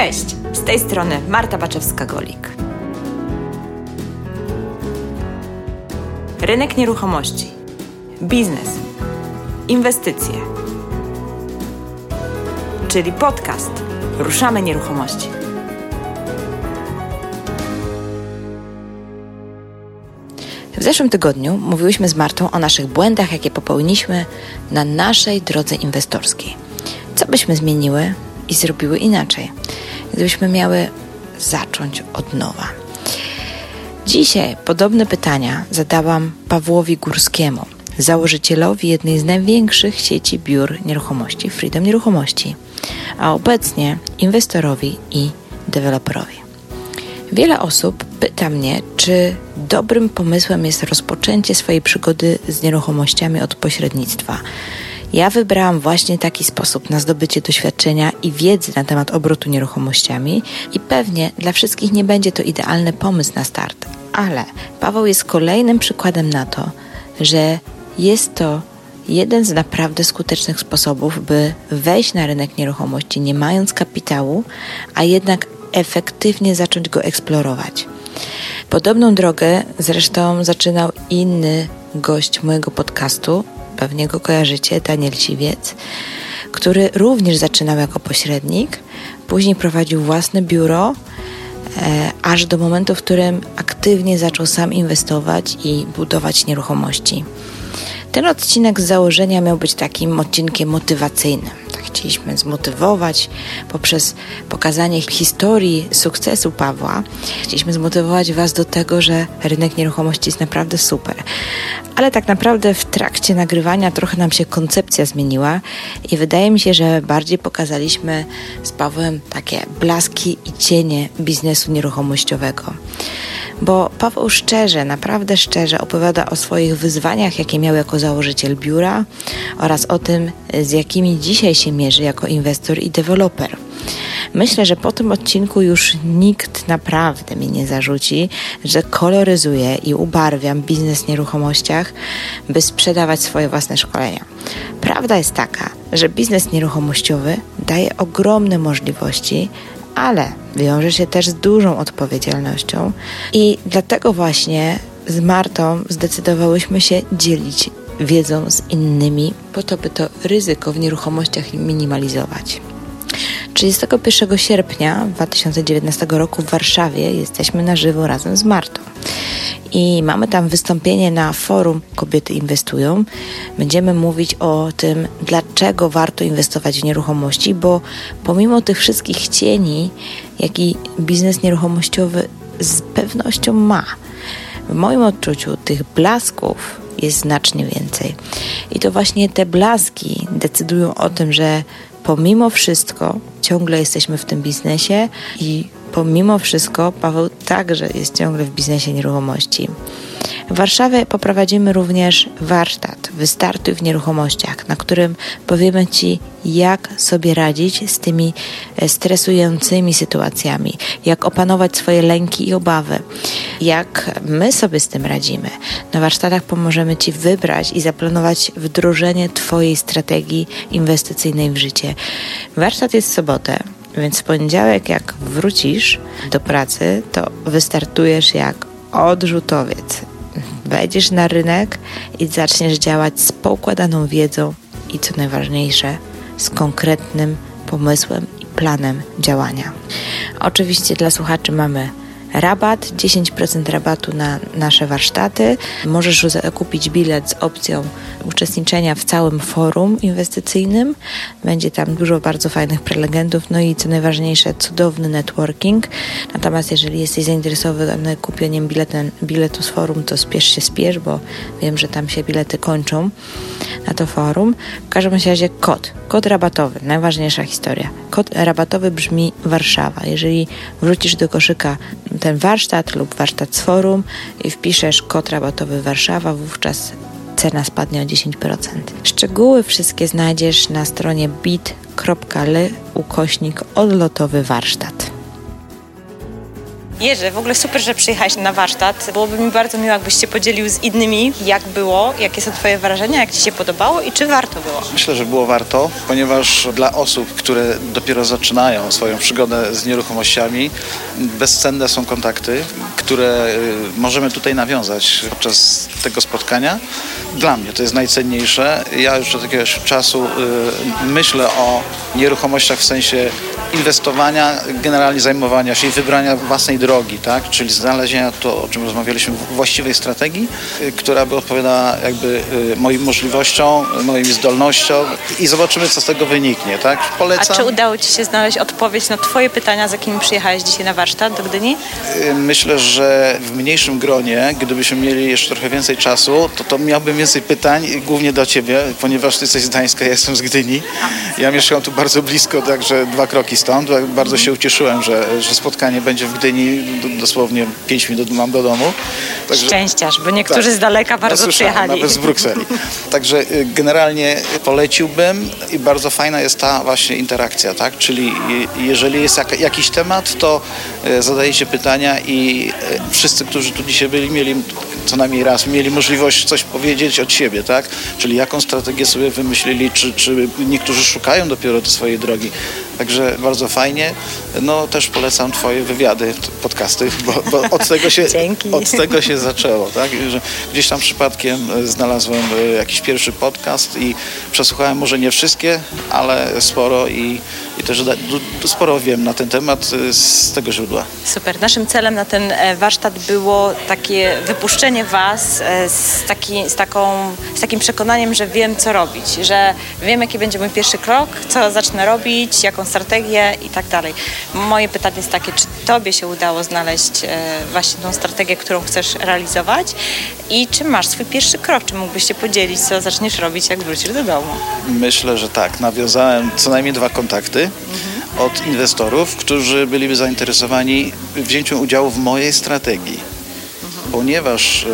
Cześć, z tej strony Marta Baczewska-Golik. Rynek nieruchomości, biznes, inwestycje, czyli podcast Ruszamy Nieruchomości. W zeszłym tygodniu mówiłyśmy z Martą o naszych błędach, jakie popełniliśmy na naszej drodze inwestorskiej. Co byśmy zmieniły i zrobiły inaczej, gdybyśmy miały zacząć od nowa? Dzisiaj podobne pytania zadałam Pawłowi Górskiemu, założycielowi jednej z największych sieci biur nieruchomości, Freedom Nieruchomości, a obecnie inwestorowi i deweloperowi. Wiele osób pyta mnie, czy dobrym pomysłem jest rozpoczęcie swojej przygody z nieruchomościami od pośrednictwa. Ja wybrałam właśnie taki sposób na zdobycie doświadczenia i wiedzy na temat obrotu nieruchomościami i pewnie dla wszystkich nie będzie to idealny pomysł na start, ale Paweł jest kolejnym przykładem na to, że jest to jeden z naprawdę skutecznych sposobów, by wejść na rynek nieruchomości nie mając kapitału, a jednak efektywnie zacząć go eksplorować. Podobną drogę zresztą zaczynał inny gość mojego podcastu, pewnie go kojarzycie, Daniel Siwiec, który również zaczynał jako pośrednik, później prowadził własne biuro, e, aż do momentu, w którym aktywnie zaczął sam inwestować i budować nieruchomości. Ten odcinek z założenia miał być takim odcinkiem motywacyjnym. Tak chcieliśmy zmotywować poprzez pokazanie historii sukcesu Pawła. Chcieliśmy zmotywować Was do tego, że rynek nieruchomości jest naprawdę super. Ale tak naprawdę w trakcie nagrywania trochę nam się koncepcja zmieniła i wydaje mi się, że bardziej pokazaliśmy z Pawłem takie blaski i cienie biznesu nieruchomościowego bo Paweł szczerze, naprawdę szczerze opowiada o swoich wyzwaniach, jakie miał jako założyciel biura oraz o tym, z jakimi dzisiaj się mierzy jako inwestor i deweloper. Myślę, że po tym odcinku już nikt naprawdę mi nie zarzuci, że koloryzuję i ubarwiam biznes w nieruchomościach, by sprzedawać swoje własne szkolenia. Prawda jest taka, że biznes nieruchomościowy daje ogromne możliwości, ale wiąże się też z dużą odpowiedzialnością i dlatego właśnie z Martą zdecydowałyśmy się dzielić wiedzą z innymi, po to, by to ryzyko w nieruchomościach minimalizować. 31 sierpnia 2019 roku w Warszawie jesteśmy na żywo razem z Martą i mamy tam wystąpienie na forum Kobiety Inwestują. Będziemy mówić o tym, dlaczego warto inwestować w nieruchomości, bo pomimo tych wszystkich cieni, jaki biznes nieruchomościowy z pewnością ma, w moim odczuciu tych blasków jest znacznie więcej. I to właśnie te blaski decydują o tym, że pomimo wszystko ciągle jesteśmy w tym biznesie i pomimo wszystko Paweł także jest ciągle w biznesie nieruchomości. W Warszawie poprowadzimy również warsztat Wystartuj w nieruchomościach, na którym powiemy Ci, jak sobie radzić z tymi e, stresującymi sytuacjami, jak opanować swoje lęki i obawy, jak my sobie z tym radzimy. Na warsztatach pomożemy Ci wybrać i zaplanować wdrożenie Twojej strategii inwestycyjnej w życie. Warsztat jest w sobotę, więc w poniedziałek, jak wrócisz do pracy, to wystartujesz jak odrzutowiec. Wejdziesz na rynek i zaczniesz działać z poukładaną wiedzą i co najważniejsze, z konkretnym pomysłem i planem działania. Oczywiście dla słuchaczy mamy rabat, 10% rabatu na nasze warsztaty. Możesz kupić bilet z opcją uczestniczenia w całym forum inwestycyjnym. Będzie tam dużo bardzo fajnych prelegentów, no i co najważniejsze, cudowny networking. Natomiast jeżeli jesteś zainteresowany kupieniem biletem, biletu z forum, to spiesz się, spiesz, bo wiem, że tam się bilety kończą na to forum. W każdym razie kod, kod rabatowy, najważniejsza historia. Kod rabatowy brzmi Warszawa. Jeżeli wrócisz do koszyka ten warsztat lub warsztat z forum i wpiszesz kod rabatowy Warszawa, wówczas cena spadnie o 10%. Szczegóły wszystkie znajdziesz na stronie bit.ly ukośnik odlotowy warsztat. Jerzy, w ogóle super, że przyjechałeś na warsztat. Byłoby mi bardzo miło, jakbyś się podzielił z innymi, jak było, jakie są Twoje wrażenia, jak Ci się podobało i czy warto było. Myślę, że było warto, ponieważ dla osób, które dopiero zaczynają swoją przygodę z nieruchomościami, bezcenne są kontakty, które y, możemy tutaj nawiązać podczas tego spotkania. Dla mnie to jest najcenniejsze. Ja już od jakiegoś czasu y, myślę o nieruchomościach w sensie inwestowania, generalnie zajmowania się i wybrania własnej drogi, tak? czyli znalezienia to, o czym rozmawialiśmy, właściwej strategii, y, która by odpowiadała jakby y, moim możliwościom, moim zdolnościom i zobaczymy, co z tego wyniknie. Tak? Polecam. A czy udało Ci się znaleźć odpowiedź na Twoje pytania, z jakimi przyjechałeś dzisiaj na warsztat do Gdyni? Y, myślę, że w mniejszym gronie, gdybyśmy mieli jeszcze trochę więcej czasu, to, to miałbym więcej pytań, głównie do Ciebie, ponieważ Ty jesteś z Gdańska, ja jestem z Gdyni. Ja mieszkam tu bardzo blisko, także dwa kroki stąd. Bardzo się ucieszyłem, że, że spotkanie będzie w Gdyni, dosłownie 5 minut mam do domu. Także, Szczęściarz, bo niektórzy tak, z daleka bardzo ja przyjechali. Nawet z Brukseli. Także y, generalnie poleciłbym i bardzo fajna jest ta właśnie interakcja, tak? Czyli jeżeli jest jakiś temat, to y, zadajecie pytania i y, wszyscy, którzy tu dzisiaj byli, mieli co najmniej raz, mieli możliwość coś powiedzieć od siebie, tak? Czyli jaką strategię sobie wymyślili, czy, czy niektórzy szukają dopiero do swojej drogi. Także bardzo fajnie. No też polecam Twoje wywiady, podcasty, bo, bo od, tego się, od tego się zaczęło. Tak? Gdzieś tam przypadkiem e, znalazłem e, jakiś pierwszy podcast i przesłuchałem może nie wszystkie, ale sporo i, i też sporo wiem na ten temat e, z tego źródła. Super. Naszym celem na ten warsztat było takie wypuszczenie Was z, taki, z, taką, z takim przekonaniem, że wiem co robić, że wiem jaki będzie mój pierwszy krok, co zacznę robić, jaką strategię i tak dalej. Moje pytanie jest takie, czy Tobie się udało znaleźć e, właśnie tą strategię, którą chcesz realizować i czy masz swój pierwszy krok, czy mógłbyś się podzielić, co zaczniesz robić, jak wrócisz do domu? Myślę, że tak. Nawiązałem co najmniej dwa kontakty od inwestorów, którzy byliby zainteresowani wzięciem udziału w mojej strategii ponieważ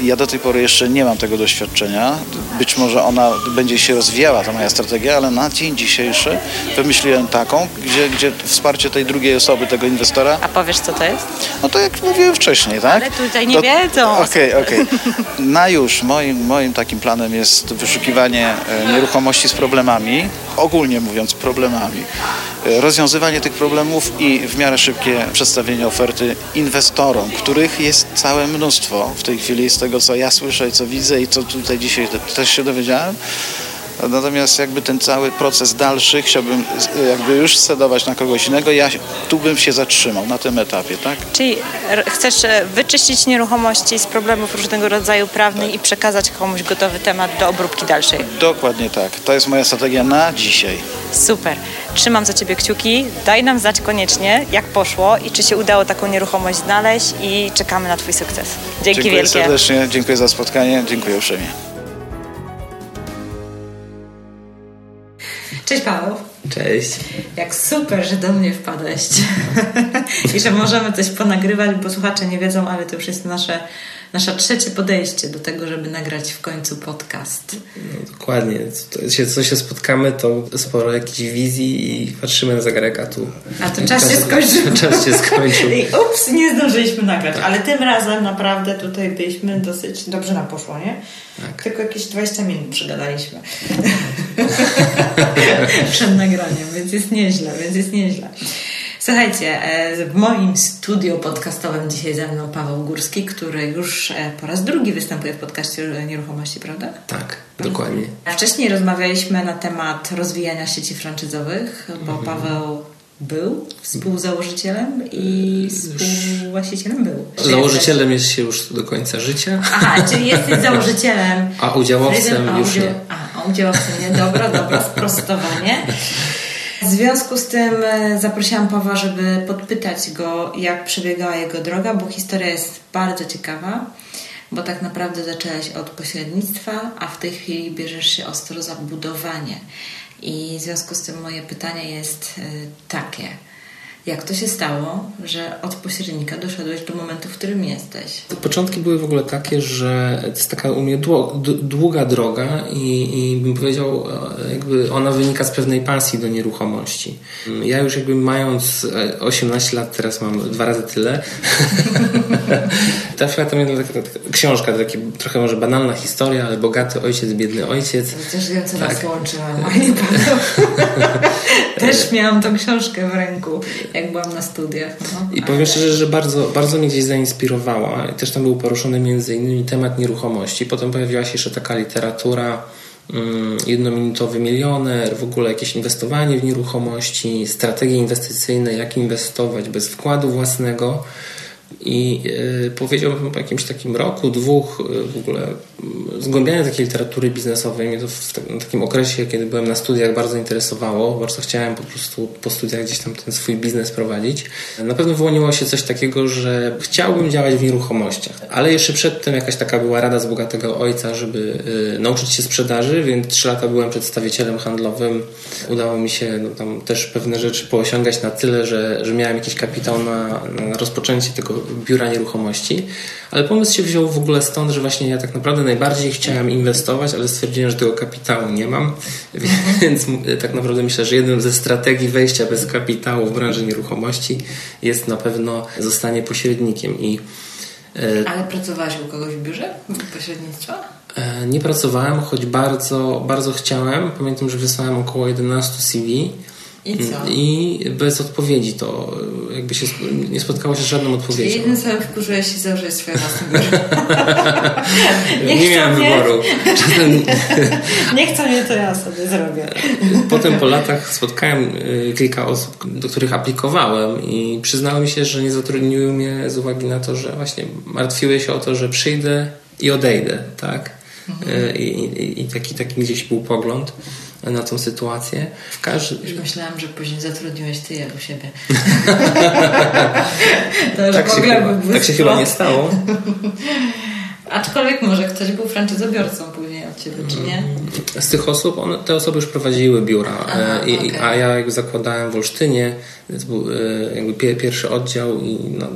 e, ja do tej pory jeszcze nie mam tego doświadczenia, być może ona będzie się rozwijała, ta moja strategia, ale na dzień dzisiejszy wymyśliłem taką, gdzie, gdzie wsparcie tej drugiej osoby, tego inwestora. A powiesz, co to jest? No to jak mówiłem wcześniej, tak? Ale tutaj nie wiedzą. Okej, okay, okej. Okay. Na już moim, moim takim planem jest wyszukiwanie e, nieruchomości z problemami, ogólnie mówiąc problemami, e, rozwiązywanie tych problemów i w miarę szybkie przedstawienie oferty inwestorom, których jest całe mnóstwo w tej chwili z tego, co ja słyszę, co widzę i co tutaj dzisiaj też się dowiedziałem. Natomiast jakby ten cały proces dalszy chciałbym jakby już scedować na kogoś innego. Ja tu bym się zatrzymał na tym etapie, tak? Czyli chcesz e, wyczyścić nieruchomości z problemów różnego rodzaju prawnych tak. i przekazać komuś gotowy temat do obróbki dalszej. Dokładnie tak. To jest moja strategia na dzisiaj. Super. Trzymam za Ciebie kciuki. Daj nam znać koniecznie, jak poszło i czy się udało taką nieruchomość znaleźć i czekamy na Twój sukces. Dzięki dziękuję wielkie. serdecznie, dziękuję za spotkanie, dziękuję uprzejmie. Cześć Paweł. Cześć. Jak super, że do mnie wpadłeś i że możemy coś ponagrywać, bo słuchacze nie wiedzą, ale to już jest nasze nasze trzecie podejście do tego, żeby nagrać w końcu podcast. No, dokładnie. To się, co się spotkamy, to sporo jakichś wizji i patrzymy na zegarek, a tu... A to czas, czas się skończył. Czas się skończył. I ups, nie zdążyliśmy nagrać, ale tym razem naprawdę tutaj byliśmy dosyć dobrze na poszło, nie? Tak. Tylko jakieś 20 minut przygadaliśmy przed nagraniem, więc jest nieźle, więc jest nieźle. Słuchajcie, e, w moim studiu podcastowym dzisiaj ze mną Paweł Górski, który już e, po raz drugi występuje w podcaście Nieruchomości, prawda? Tak, dokładnie. Wcześniej rozmawialiśmy na temat rozwijania sieci franczyzowych, bo mhm. Paweł był współzałożycielem i współwłaścicielem był. Założycielem jest się już do końca życia. Aha, czyli jesteś założycielem. A udziałowcem a, już nie. A, udziałowcem nie. Dobra, dobra, sprostowanie. W związku z tym e, zaprosiłam Pawła, żeby podpytać go, jak przebiegała jego droga, bo historia jest bardzo ciekawa, bo tak naprawdę zaczęłaś od pośrednictwa, a w tej chwili bierzesz się ostro za budowanie. I w związku z tym moje pytanie jest e, takie. Jak to się stało, że od pośrednika doszedłeś do momentu, w którym jesteś? Początki były w ogóle takie, że to jest taka u mnie długa droga i, i bym powiedział, e, jakby ona wynika z pewnej pasji do nieruchomości. Ja już jakby mając 18 lat, teraz mam dwa razy tyle, trafiła tam jedna taka, taka książka, taka trochę może banalna historia, ale bogaty ojciec, biedny ojciec. Też wiem, co tak. nas łączy, Też miałam tą książkę w ręku, jak byłam na studiach. No. I powiem szczerze, że bardzo, bardzo mnie gdzieś zainspirowała. Też tam był poruszony między innymi temat nieruchomości. Potem pojawiła się jeszcze taka literatura mm, jednominutowy milioner, w ogóle jakieś inwestowanie w nieruchomości, strategie inwestycyjne, jak inwestować bez wkładu własnego. I y, powiedziałbym po jakimś takim roku, dwóch y, w ogóle zgłębiania takiej literatury biznesowej mnie to w takim okresie, kiedy byłem na studiach bardzo interesowało, bardzo chciałem po prostu po studiach gdzieś tam ten swój biznes prowadzić. Na pewno wyłoniło się coś takiego, że chciałbym działać w nieruchomościach, ale jeszcze przedtem jakaś taka była rada z bogatego ojca, żeby y, nauczyć się sprzedaży, więc trzy lata byłem przedstawicielem handlowym. Udało mi się no, tam też pewne rzeczy poosiągać na tyle, że, że miałem jakiś kapitał na, na rozpoczęcie tego biura nieruchomości, ale pomysł się wziął w ogóle stąd, że właśnie ja tak naprawdę najbardziej chciałem inwestować, ale stwierdziłem, że tego kapitału nie mam, więc tak naprawdę myślę, że jedną ze strategii wejścia bez kapitału w branży nieruchomości jest na pewno zostanie pośrednikiem i e, ale pracowałeś u kogoś w biurze pośrednictwa? E, nie pracowałem, choć bardzo, bardzo chciałem. Pamiętam, że wysłałem około 11 CV i co? I bez odpowiedzi to jakby się nie spotkało się z żadną odpowiedzią. Czyli jednym samym wkurzyłeś się za, że jest nie, nie miałem mnie. wyboru. Czasem... nie chcę mnie, to ja sobie zrobię. Potem po latach spotkałem y, kilka osób, do których aplikowałem i przyznałem się, że nie zatrudniły mnie z uwagi na to, że właśnie martwiły się o to, że przyjdę i odejdę, tak? Mhm. Y, I, i, I taki, taki gdzieś był pogląd na tą sytuację. W każdym... Już myślałam, że później zatrudniłeś ty je u siebie. to już tak, się chyba, tak się chyba nie stało. Aczkolwiek może ktoś był franczyzobiorcą później od ciebie, czy nie? Z tych osób, one, te osoby już prowadziły biura, Aha, e, i, okay. a ja jakby zakładałem w Olsztynie, to był e, jakby pierwszy oddział i no,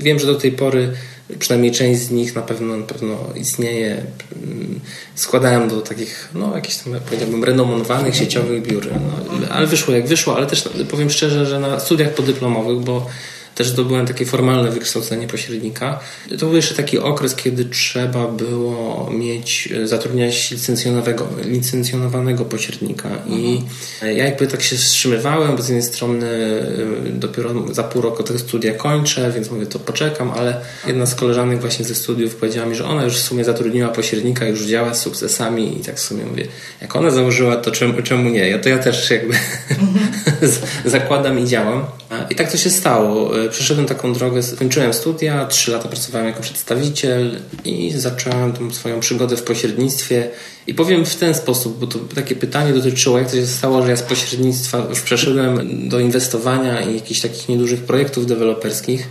wiem, że do tej pory przynajmniej część z nich na pewno, na pewno istnieje. Składałem do takich, no jakichś tam, powiedziałbym, renomowanych sieciowych biur. No, ale wyszło jak wyszło, ale też powiem szczerze, że na studiach podyplomowych, bo też zdobyłem takie formalne wykształcenie pośrednika. To był jeszcze taki okres, kiedy trzeba było mieć, zatrudniać licencjonowanego, licencjonowanego pośrednika i mhm. ja jakby tak się wstrzymywałem, bo z jednej strony e, dopiero za pół roku te studia kończę, więc mówię, to poczekam, ale jedna z koleżanek właśnie ze studiów powiedziała mi, że ona już w sumie zatrudniła pośrednika, już działa z sukcesami i tak w sumie mówię, jak ona założyła, to czemu, czemu nie? Ja to ja też jakby mhm. zakładam i działam. I tak to się stało. Przeszedłem taką drogę, skończyłem studia, trzy lata pracowałem jako przedstawiciel i zacząłem tą swoją przygodę w pośrednictwie. I powiem w ten sposób, bo to takie pytanie dotyczyło, jak to się stało, że ja z pośrednictwa już przeszedłem do inwestowania i jakichś takich niedużych projektów deweloperskich.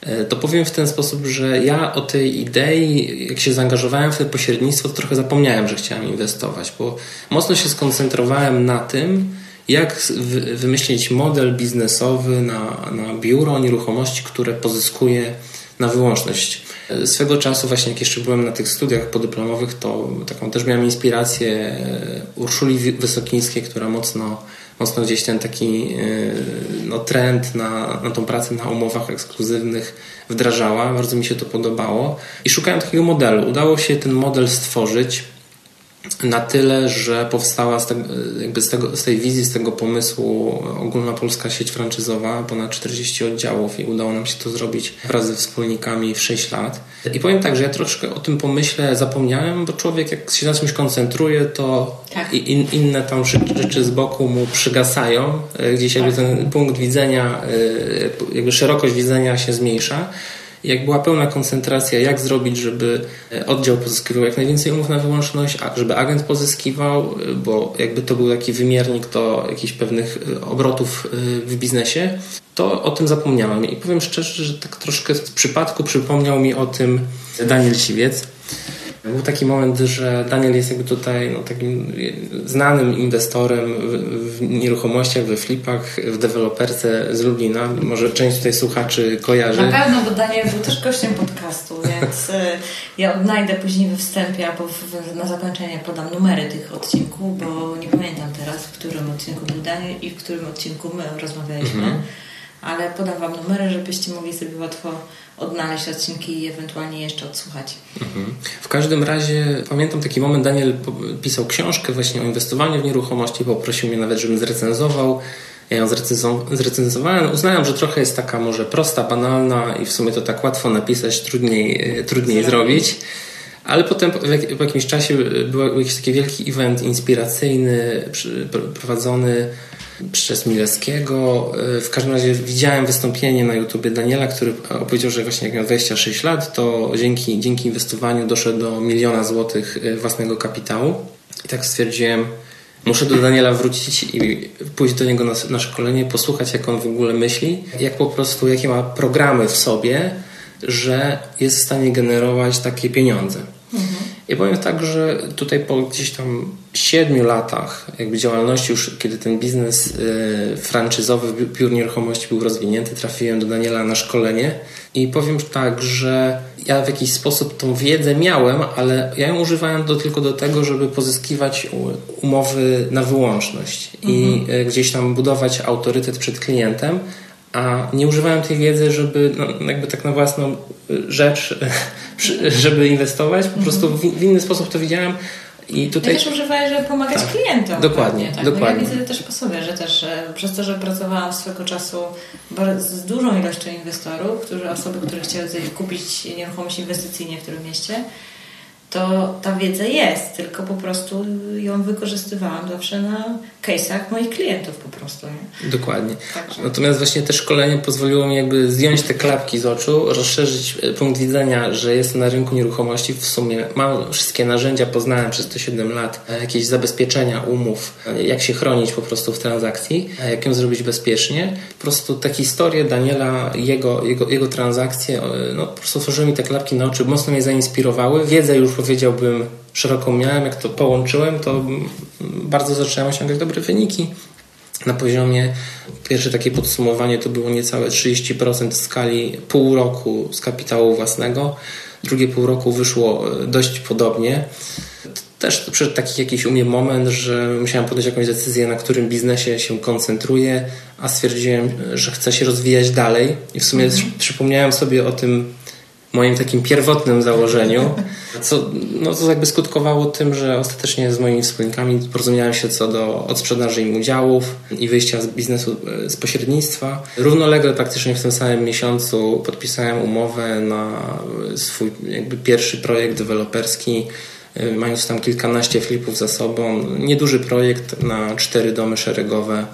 E, to powiem w ten sposób, że ja o tej idei, jak się zaangażowałem w to pośrednictwo, to trochę zapomniałem, że chciałem inwestować, bo mocno się skoncentrowałem na tym, jak wymyślić model biznesowy na, na biuro nieruchomości, które pozyskuje na wyłączność. Swego czasu, właśnie jak jeszcze byłem na tych studiach podyplomowych, to taką też miałem inspirację e, Urszuli Wysokińskiej, która mocno, mocno gdzieś ten taki e, no, trend na, na tą pracę na umowach ekskluzywnych wdrażała. Bardzo mi się to podobało i szukałem takiego modelu. Udało się ten model stworzyć na tyle, że powstała z, tego, jakby z, tego, z tej wizji, z tego pomysłu ogólna polska sieć franczyzowa, ponad 40 oddziałów i udało nam się to zrobić wraz ze wspólnikami w 6 lat. I powiem tak, że ja troszkę o tym pomyśle zapomniałem, bo człowiek jak się na czymś koncentruje, to tak. in, inne tam rzeczy z boku mu przygasają, gdzieś jakby tak. ten punkt widzenia, jakby szerokość widzenia się zmniejsza jak była pełna koncentracja, jak zrobić, żeby e, oddział pozyskiwał jak najwięcej umów na wyłączność, a żeby agent pozyskiwał, e, bo jakby to był taki wymiernik do jakichś pewnych e, obrotów w biznesie, to o tym zapomniałem. I powiem szczerze, że tak troszkę w przypadku przypomniał mi o tym Daniel Siwiec, Był taki moment, że Daniel jest jakby tutaj no, takim znanym inwestorem w, nieruchomościach, we flipach, w deweloperce z Lublina. Może część tutaj słuchaczy kojarzy. Na pewno, bo Daniel był też gościem podcastu, więc y, ja odnajdę później we wstępie albo w, na zakończenie podam numery tych odcinków, bo nie pamiętam teraz, w którym odcinku był Daniel i w którym odcinku my rozmawialiśmy. Mhm. Ale podam Wam numery, żebyście mogli sobie łatwo odnaleźć odcinki i ewentualnie jeszcze odsłuchać. Mhm. W każdym razie pamiętam taki moment, Daniel pisał książkę właśnie o inwestowaniu w nieruchomości, poprosił mnie nawet, żebym zrecenzował. Ja ją zrecenzowałem. Uznałem, że trochę jest taka może prosta, banalna i w sumie to tak łatwo napisać, trudniej, e, trudniej zrobić. Ale potem po jakimś czasie był jakiś taki wielki event inspiracyjny prowadzony przez Milewskiego. E, w każdym razie widziałem wystąpienie na YouTubie Daniela, który opowiedział, że właśnie jak miał 26 lat, to dzięki, dzięki inwestowaniu doszedł do miliona złotych e, własnego kapitału. I tak stwierdziłem, muszę do Daniela wrócić i pójść do niego na, na szkolenie, posłuchać jak on w ogóle myśli, jak po prostu, jakie ma programy w sobie, że jest w stanie generować takie pieniądze. I powiem tak, że tutaj po gdzieś tam siedmiu latach jakby działalności, już kiedy ten biznes y, franczyzowy biur nieruchomości był rozwinięty, trafiłem do Daniela na szkolenie i powiem tak, że ja w jakiś sposób tą wiedzę miałem, ale ja ją używałem do, tylko do tego, żeby pozyskiwać umowy na wyłączność i mhm. Y, gdzieś tam budować autorytet przed klientem, a nie używałem tej wiedzy, żeby no, jakby tak na własną rzecz, żeby inwestować. Po prostu w, w inny sposób to widziałem. I tutaj... Ja też używałeś, żeby pomagać tak, klientom. Dokładnie. Tak? dokładnie. No ja widzę też po sobie, że też e, przez to, że pracowałam swego czasu z dużą ilością inwestorów, którzy, osoby, które chciały kupić nieruchomość inwestycyjnie w którym mieście, to ta wiedza jest, tylko po prostu ją wykorzystywałam zawsze na case'ach moich klientów po prostu. Nie? Dokładnie. Także. Natomiast właśnie te szkolenie pozwoliło mi jakby zdjąć te klapki z oczu, rozszerzyć e, punkt widzenia, że jestem na rynku nieruchomości. W sumie mam wszystkie narzędzia, poznałem przez te 7 lat, e, jakieś zabezpieczenia umów, e, jak się chronić po prostu w transakcji, jak ją zrobić bezpiecznie. Po prostu te historie Daniela, jego, jego, jego transakcje, no po prostu otworzyły mi te klapki na oczy, mocno mnie zainspirowały. Wiedzę już powiedziałbym szeroką miałem, jak to połączyłem, to bardzo zacząłem osiągać dobre wyniki. Na poziomie, pierwsze takie podsumowanie to było niecałe 30% w skali pół roku z kapitału własnego. Drugie pół roku wyszło e, dość podobnie. Też przyszedł taki jakiś u mnie moment, że musiałem podjąć jakąś decyzję, na którym biznesie się koncentruję, a stwierdziłem, że chcę się rozwijać dalej. I w sumie mhm. przypomniałem sobie o tym moim takim pierwotnym założeniu, co, no, to jakby skutkowało tym, że ostatecznie z moimi wspólnikami porozumiałem się co do odsprzedaży im udziałów i wyjścia z biznesu e, z pośrednictwa. Równolegle praktycznie w tym samym miesiącu podpisałem umowę na swój jakby pierwszy projekt deweloperski e, mając tam kilkanaście flipów za sobą. Nieduży projekt na cztery domy szeregowe.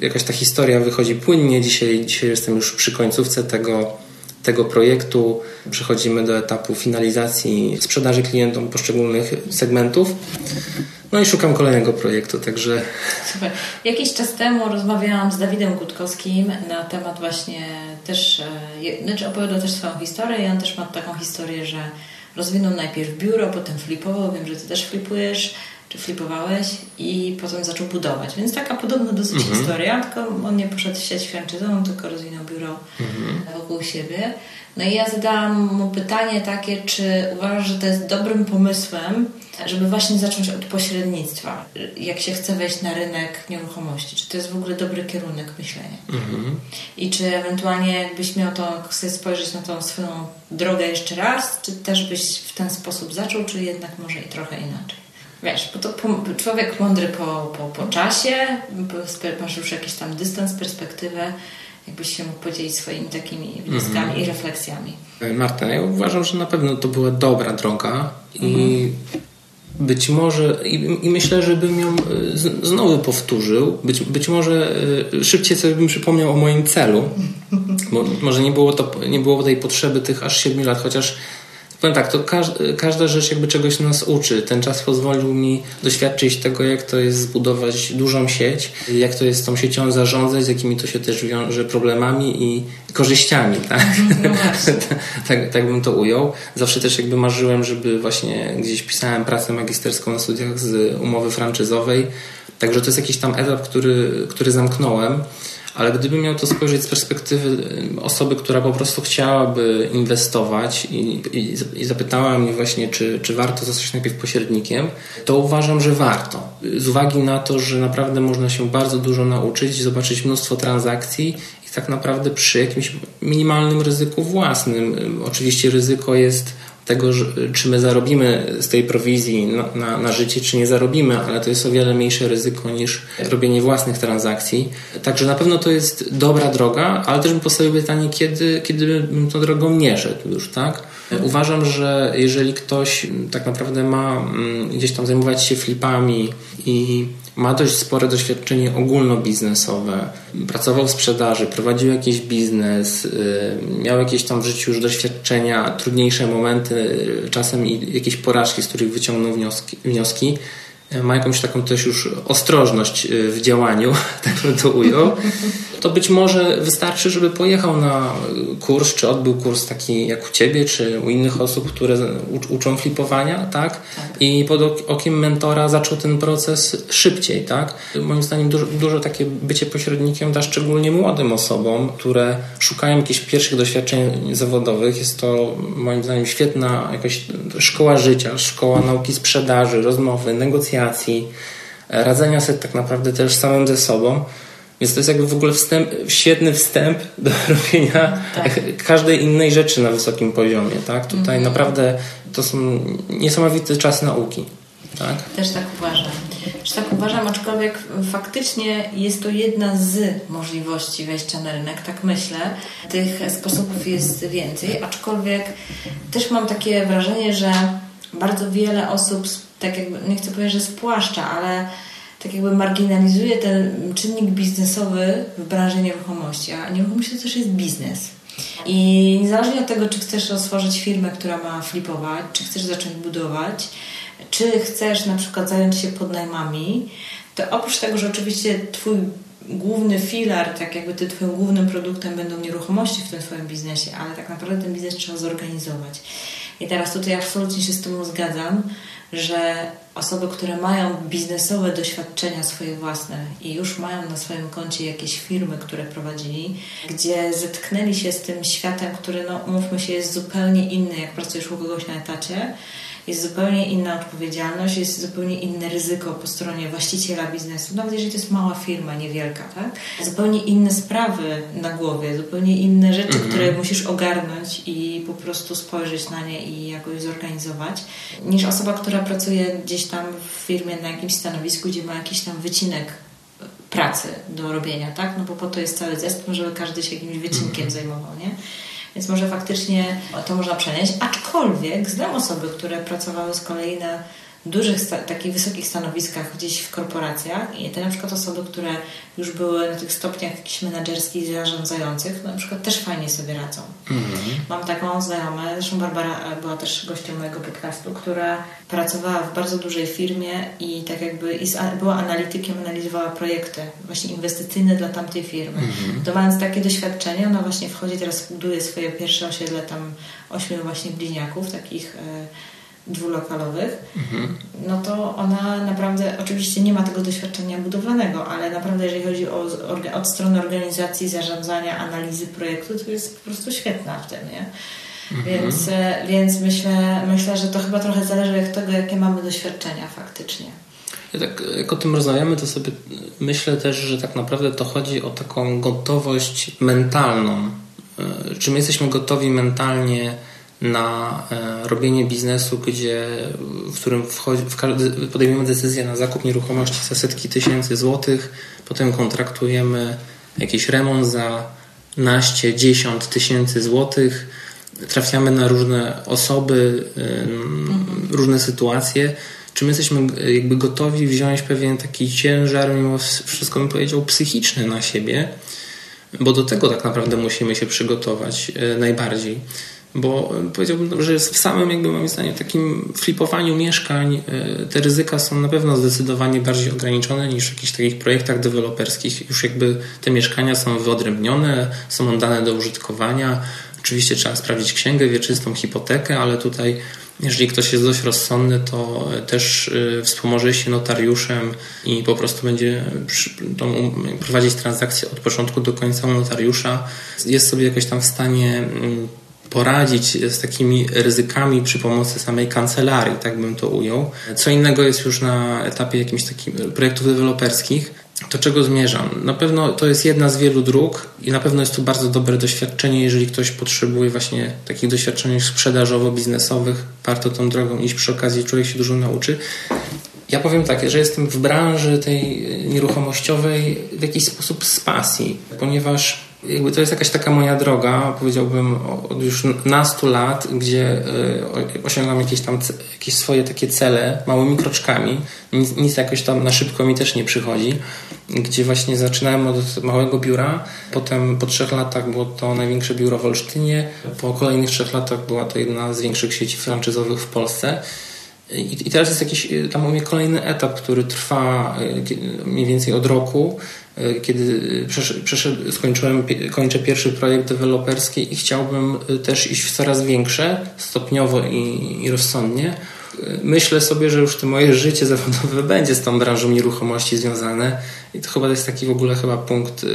Jakaś ta historia wychodzi płynnie. Dzisiaj, dzisiaj jestem już przy końcówce tego tego projektu przechodzimy do etapu finalizacji sprzedaży klientom poszczególnych segmentów. No i szukam kolejnego projektu, także. Super. Jakiś czas temu rozmawiałam z Dawidem Gutkowskim na temat właśnie też, e, znaczy opowiadał też swoją historię i on też ma taką historię, że rozwinął najpierw biuro, potem flipował, wiem, że ty też flipujesz, czy flipowałeś i potem zaczął budować. Więc taka podobna dosyć mhm. historia, tylko on nie poszedł w sieć franczyzową, tylko rozwinął biuro mhm. wokół siebie. No i ja zadałam mu pytanie takie, czy uważasz, że to jest dobrym pomysłem, żeby właśnie zacząć od pośrednictwa, jak się chce wejść na rynek nieruchomości? Czy to jest w ogóle dobry kierunek myślenia? Mhm. I czy ewentualnie jakbyś miał to, chcesz spojrzeć na tą swoją drogę jeszcze raz, czy też byś w ten sposób zaczął, czy jednak może i trochę inaczej? Wiesz, bo to człowiek mądry po, po, po czasie, masz już jakiś tam dystans, perspektywę, jakbyś się mógł podzielić swoimi takimi wnioskami -hmm. i refleksjami. E, Marta, ja uważam, że na pewno to była dobra droga i -hmm. być może, i, i, myślę, że bym ją e, z, znowu powtórzył. Być, być może e, szybciej sobie bym przypomniał o moim celu. Bo może nie było, to, nie było tej potrzeby tych aż 7 lat, chociaż Powiem tak, to każda rzecz jakby czegoś nas uczy. Ten czas pozwolił mi doświadczyć tego, jak to jest zbudować dużą sieć, jak to jest tą siecią zarządzać, z jakimi to się też wiąże problemami i korzyściami, tak? No tak, tak bym to ujął. Zawsze też jakby marzyłem, żeby właśnie gdzieś pisałem pracę magisterską na studiach z umowy franczyzowej. Także to jest jakiś tam etap, który, który zamknąłem ale gdybym miał to spojrzeć z perspektywy y, osoby, która po prostu chciałaby inwestować i, i, i, zapytała mnie właśnie, czy, czy warto zostać najpierw pośrednikiem, to uważam, że warto. Z uwagi na to, że naprawdę można się bardzo dużo nauczyć, zobaczyć mnóstwo transakcji i tak naprawdę przy jakimś minimalnym ryzyku własnym. Oczywiście ryzyko jest tego, czy my zarobimy z tej prowizji na, na, na, życie, czy nie zarobimy, ale to jest o wiele mniejsze ryzyko niż robienie własnych transakcji. Także na pewno to jest dobra droga, ale też bym postawił pytanie, kiedy, kiedy bym tą drogą nie szedł już, tak? Uważam, że jeżeli ktoś tak naprawdę ma mm, gdzieś tam zajmować się flipami i ma dość spore doświadczenie ogólnobiznesowe, pracował w sprzedaży, prowadził jakiś biznes, y, miał jakieś tam w życiu już doświadczenia, trudniejsze momenty, y, czasem i jakieś porażki, z których wyciągnął wnioski, wnioski. Ma jakąś taką też już ostrożność y, w działaniu, tak bym to ujął, to być może wystarczy, żeby pojechał na kurs, czy odbył kurs taki jak u Ciebie, czy u innych osób, które uczą flipowania, tak? tak? I pod okiem mentora zaczął ten proces szybciej, tak? Moim zdaniem dużo, dużo takie bycie pośrednikiem da szczególnie młodym osobom, które szukają jakichś pierwszych doświadczeń zawodowych. Jest to moim zdaniem świetna jakaś szkoła życia, szkoła nauki sprzedaży, rozmowy, negocjacji, radzenia sobie tak naprawdę też samym ze sobą. Więc to jest jakby w ogóle wstęp, świetny wstęp do robienia tak. każdej innej rzeczy na wysokim poziomie. Tak? Tutaj mhm. naprawdę to są niesamowite czasy nauki. Tak? Też tak uważam. Też tak uważam, aczkolwiek faktycznie jest to jedna z możliwości wejścia na rynek, tak myślę. Tych sposobów jest więcej, aczkolwiek też mam takie wrażenie, że bardzo wiele osób, tak jakby, nie chcę powiedzieć, że spłaszcza, ale tak jakby marginalizuje ten czynnik biznesowy w branży nieruchomości, a nieruchomość to też jest biznes. I niezależnie od tego, czy chcesz otworzyć firmę, która ma flipować, czy chcesz zacząć budować, czy chcesz na przykład zająć się podnajmami, to oprócz tego, że oczywiście Twój główny filar, tak jakby ty Twoim głównym produktem będą nieruchomości w tym Twoim biznesie, ale tak naprawdę ten biznes trzeba zorganizować. I teraz tutaj absolutnie się z Tobą zgadzam, że osoby, które mają biznesowe doświadczenia swoje własne i już mają na swoim koncie jakieś firmy, które prowadzili, gdzie zetknęli się z tym światem, który, no, umówmy się, jest zupełnie inny, jak pracujesz u kogoś na etacie, jest zupełnie inna odpowiedzialność, jest zupełnie inne ryzyko po stronie właściciela biznesu, nawet jeżeli to jest mała firma, niewielka, tak? Zupełnie inne sprawy na głowie, zupełnie inne rzeczy, mhm. które musisz ogarnąć i po prostu spojrzeć na nie i jakoś zorganizować, niż osoba, która pracuje gdzieś tam w firmie na jakimś stanowisku, gdzie ma jakiś tam wycinek pracy do robienia, tak? No bo po to jest cały zespół, żeby każdy się jakimś wycinkiem mhm. zajmował, nie? Więc może faktycznie to można przenieść. Aczkolwiek znam osoby, które pracowały z kolei na dużych, takich wysokich stanowiskach gdzieś w korporacjach i te na przykład osoby, które już były na tych stopniach jakichś menedżerskich, zarządzających, na przykład też fajnie sobie radzą. Mhm. Mam taką znajomą, zresztą Barbara e, była też gościem mojego podcastu, która pracowała w bardzo dużej firmie i tak jakby była analitykiem, analizowała projekty właśnie inwestycyjne dla tamtej firmy. Mhm. To mając takie doświadczenie, ona właśnie wchodzi, teraz buduje swoje pierwsze osiedle tam ośmiu właśnie bliźniaków, takich e, dwulokalowych, mhm. no to ona naprawdę, oczywiście nie ma tego doświadczenia budowanego, ale naprawdę jeżeli chodzi o od strony organizacji, zarządzania, analizy projektu, to jest po prostu świetna w tym, nie? Mhm. Więc, e, więc myślę, myślę, że to chyba trochę zależy od tego, jakie mamy doświadczenia faktycznie. Ja tak, jak o tym rozmawiamy, to sobie myślę też, że tak naprawdę to chodzi o taką gotowość mentalną. E, czy my jesteśmy gotowi mentalnie na e, robienie biznesu, gdzie, w którym wchodzi, w każdy, podejmujemy decyzję na zakup nieruchomości za setki tysięcy złotych, potem kontraktujemy jakiś remont za naście, dziesiąt tysięcy złotych, trafiamy na różne osoby, mhm. różne sytuacje. Czy my jesteśmy jakby gotowi wziąć pewien taki ciężar, mimo wszystko bym powiedział, psychiczny na siebie, bo do tego tak naprawdę musimy się przygotować e, najbardziej. Bo powiedziałbym, że w samym jakby moim zdaniem takim flipowaniu mieszkań e, te ryzyka są na pewno zdecydowanie bardziej ograniczone niż w jakichś takich projektach deweloperskich. Już jakby te mieszkania są wyodrębnione, są oddane do użytkowania. Oczywiście trzeba sprawdzić księgę wieczystą, hipotekę, ale tutaj jeżeli ktoś jest dość rozsądny, to też y, wspomoże się notariuszem i po prostu będzie prowadzić transakcję od początku do końca notariusza. Jest sobie jakoś tam w stanie mm, poradzić z takimi ryzykami przy pomocy samej kancelarii, tak bym to ujął. Co innego jest już na etapie jakimś takim projektów deweloperskich, to czego zmierzam? Na pewno to jest jedna z wielu dróg i na pewno jest to bardzo dobre doświadczenie, jeżeli ktoś potrzebuje właśnie takich doświadczeń sprzedażowo-biznesowych. Warto tą drogą iść, przy okazji człowiek się dużo nauczy. Ja powiem tak, że jestem w branży tej nieruchomościowej w jakiś sposób z pasji, ponieważ jakby to jest jakaś taka moja droga, powiedziałbym od już nastu lat, gdzie e, osiągam jakieś tam jakieś swoje takie cele małymi kroczkami. Nic, nic jakoś tam na szybko mi też nie przychodzi. Gdzie właśnie zaczynałem od małego biura, potem po trzech latach było to największe biuro w Olsztynie, po kolejnych trzech latach była to jedna z większych sieci franczyzowych w Polsce. I teraz jest jakiś tam u mnie kolejny etap, który trwa e, mniej więcej od roku, kiedy przeszedł, skończyłem, kończę pierwszy projekt deweloperski i chciałbym e, też iść w coraz większe, stopniowo i, i rozsądnie. Myślę sobie, że już to moje życie zawodowe będzie z tą branżą nieruchomości związane i to chyba to jest taki w ogóle chyba punkt,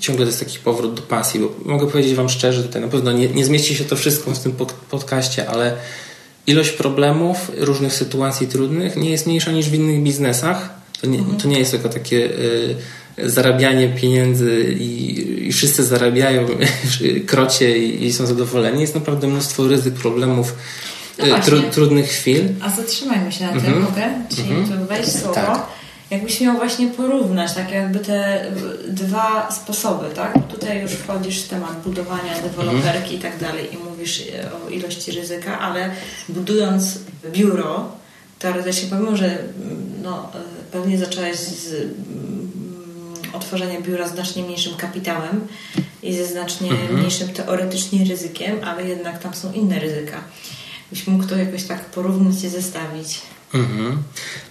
ciągle to jest taki powrót do pasji, bo mogę powiedzieć Wam szczerze, tutaj na pewno nie, nie zmieści się to wszystko w tym podcaście, ale ilość problemów, różnych sytuacji trudnych nie jest mniejsza niż w innych biznesach. To nie, to nie jest tylko takie y, zarabianie pieniędzy i, i wszyscy zarabiają krocie i, i, są zadowoleni. Jest naprawdę mnóstwo ryzyk, problemów, no y, tru, trudnych chwil. A zatrzymajmy się na tym, mhm. mogę? Czyli mhm. wejść słowo. Tak jakbyś miał właśnie porównać tak jakby te dwa sposoby, tak? Tutaj już wchodzisz w temat budowania deweloperki i tak dalej i mówisz o ilości ryzyka, ale budując biuro, teoretycznie pomimo, że no, pewnie zacząłeś z mm, otworzenia biura znacznie mniejszym kapitałem i ze znacznie mhm. mniejszym teoretycznie ryzykiem, ale jednak tam są inne ryzyka. Byś mógł to jakoś tak porównać i zestawić. Mhm.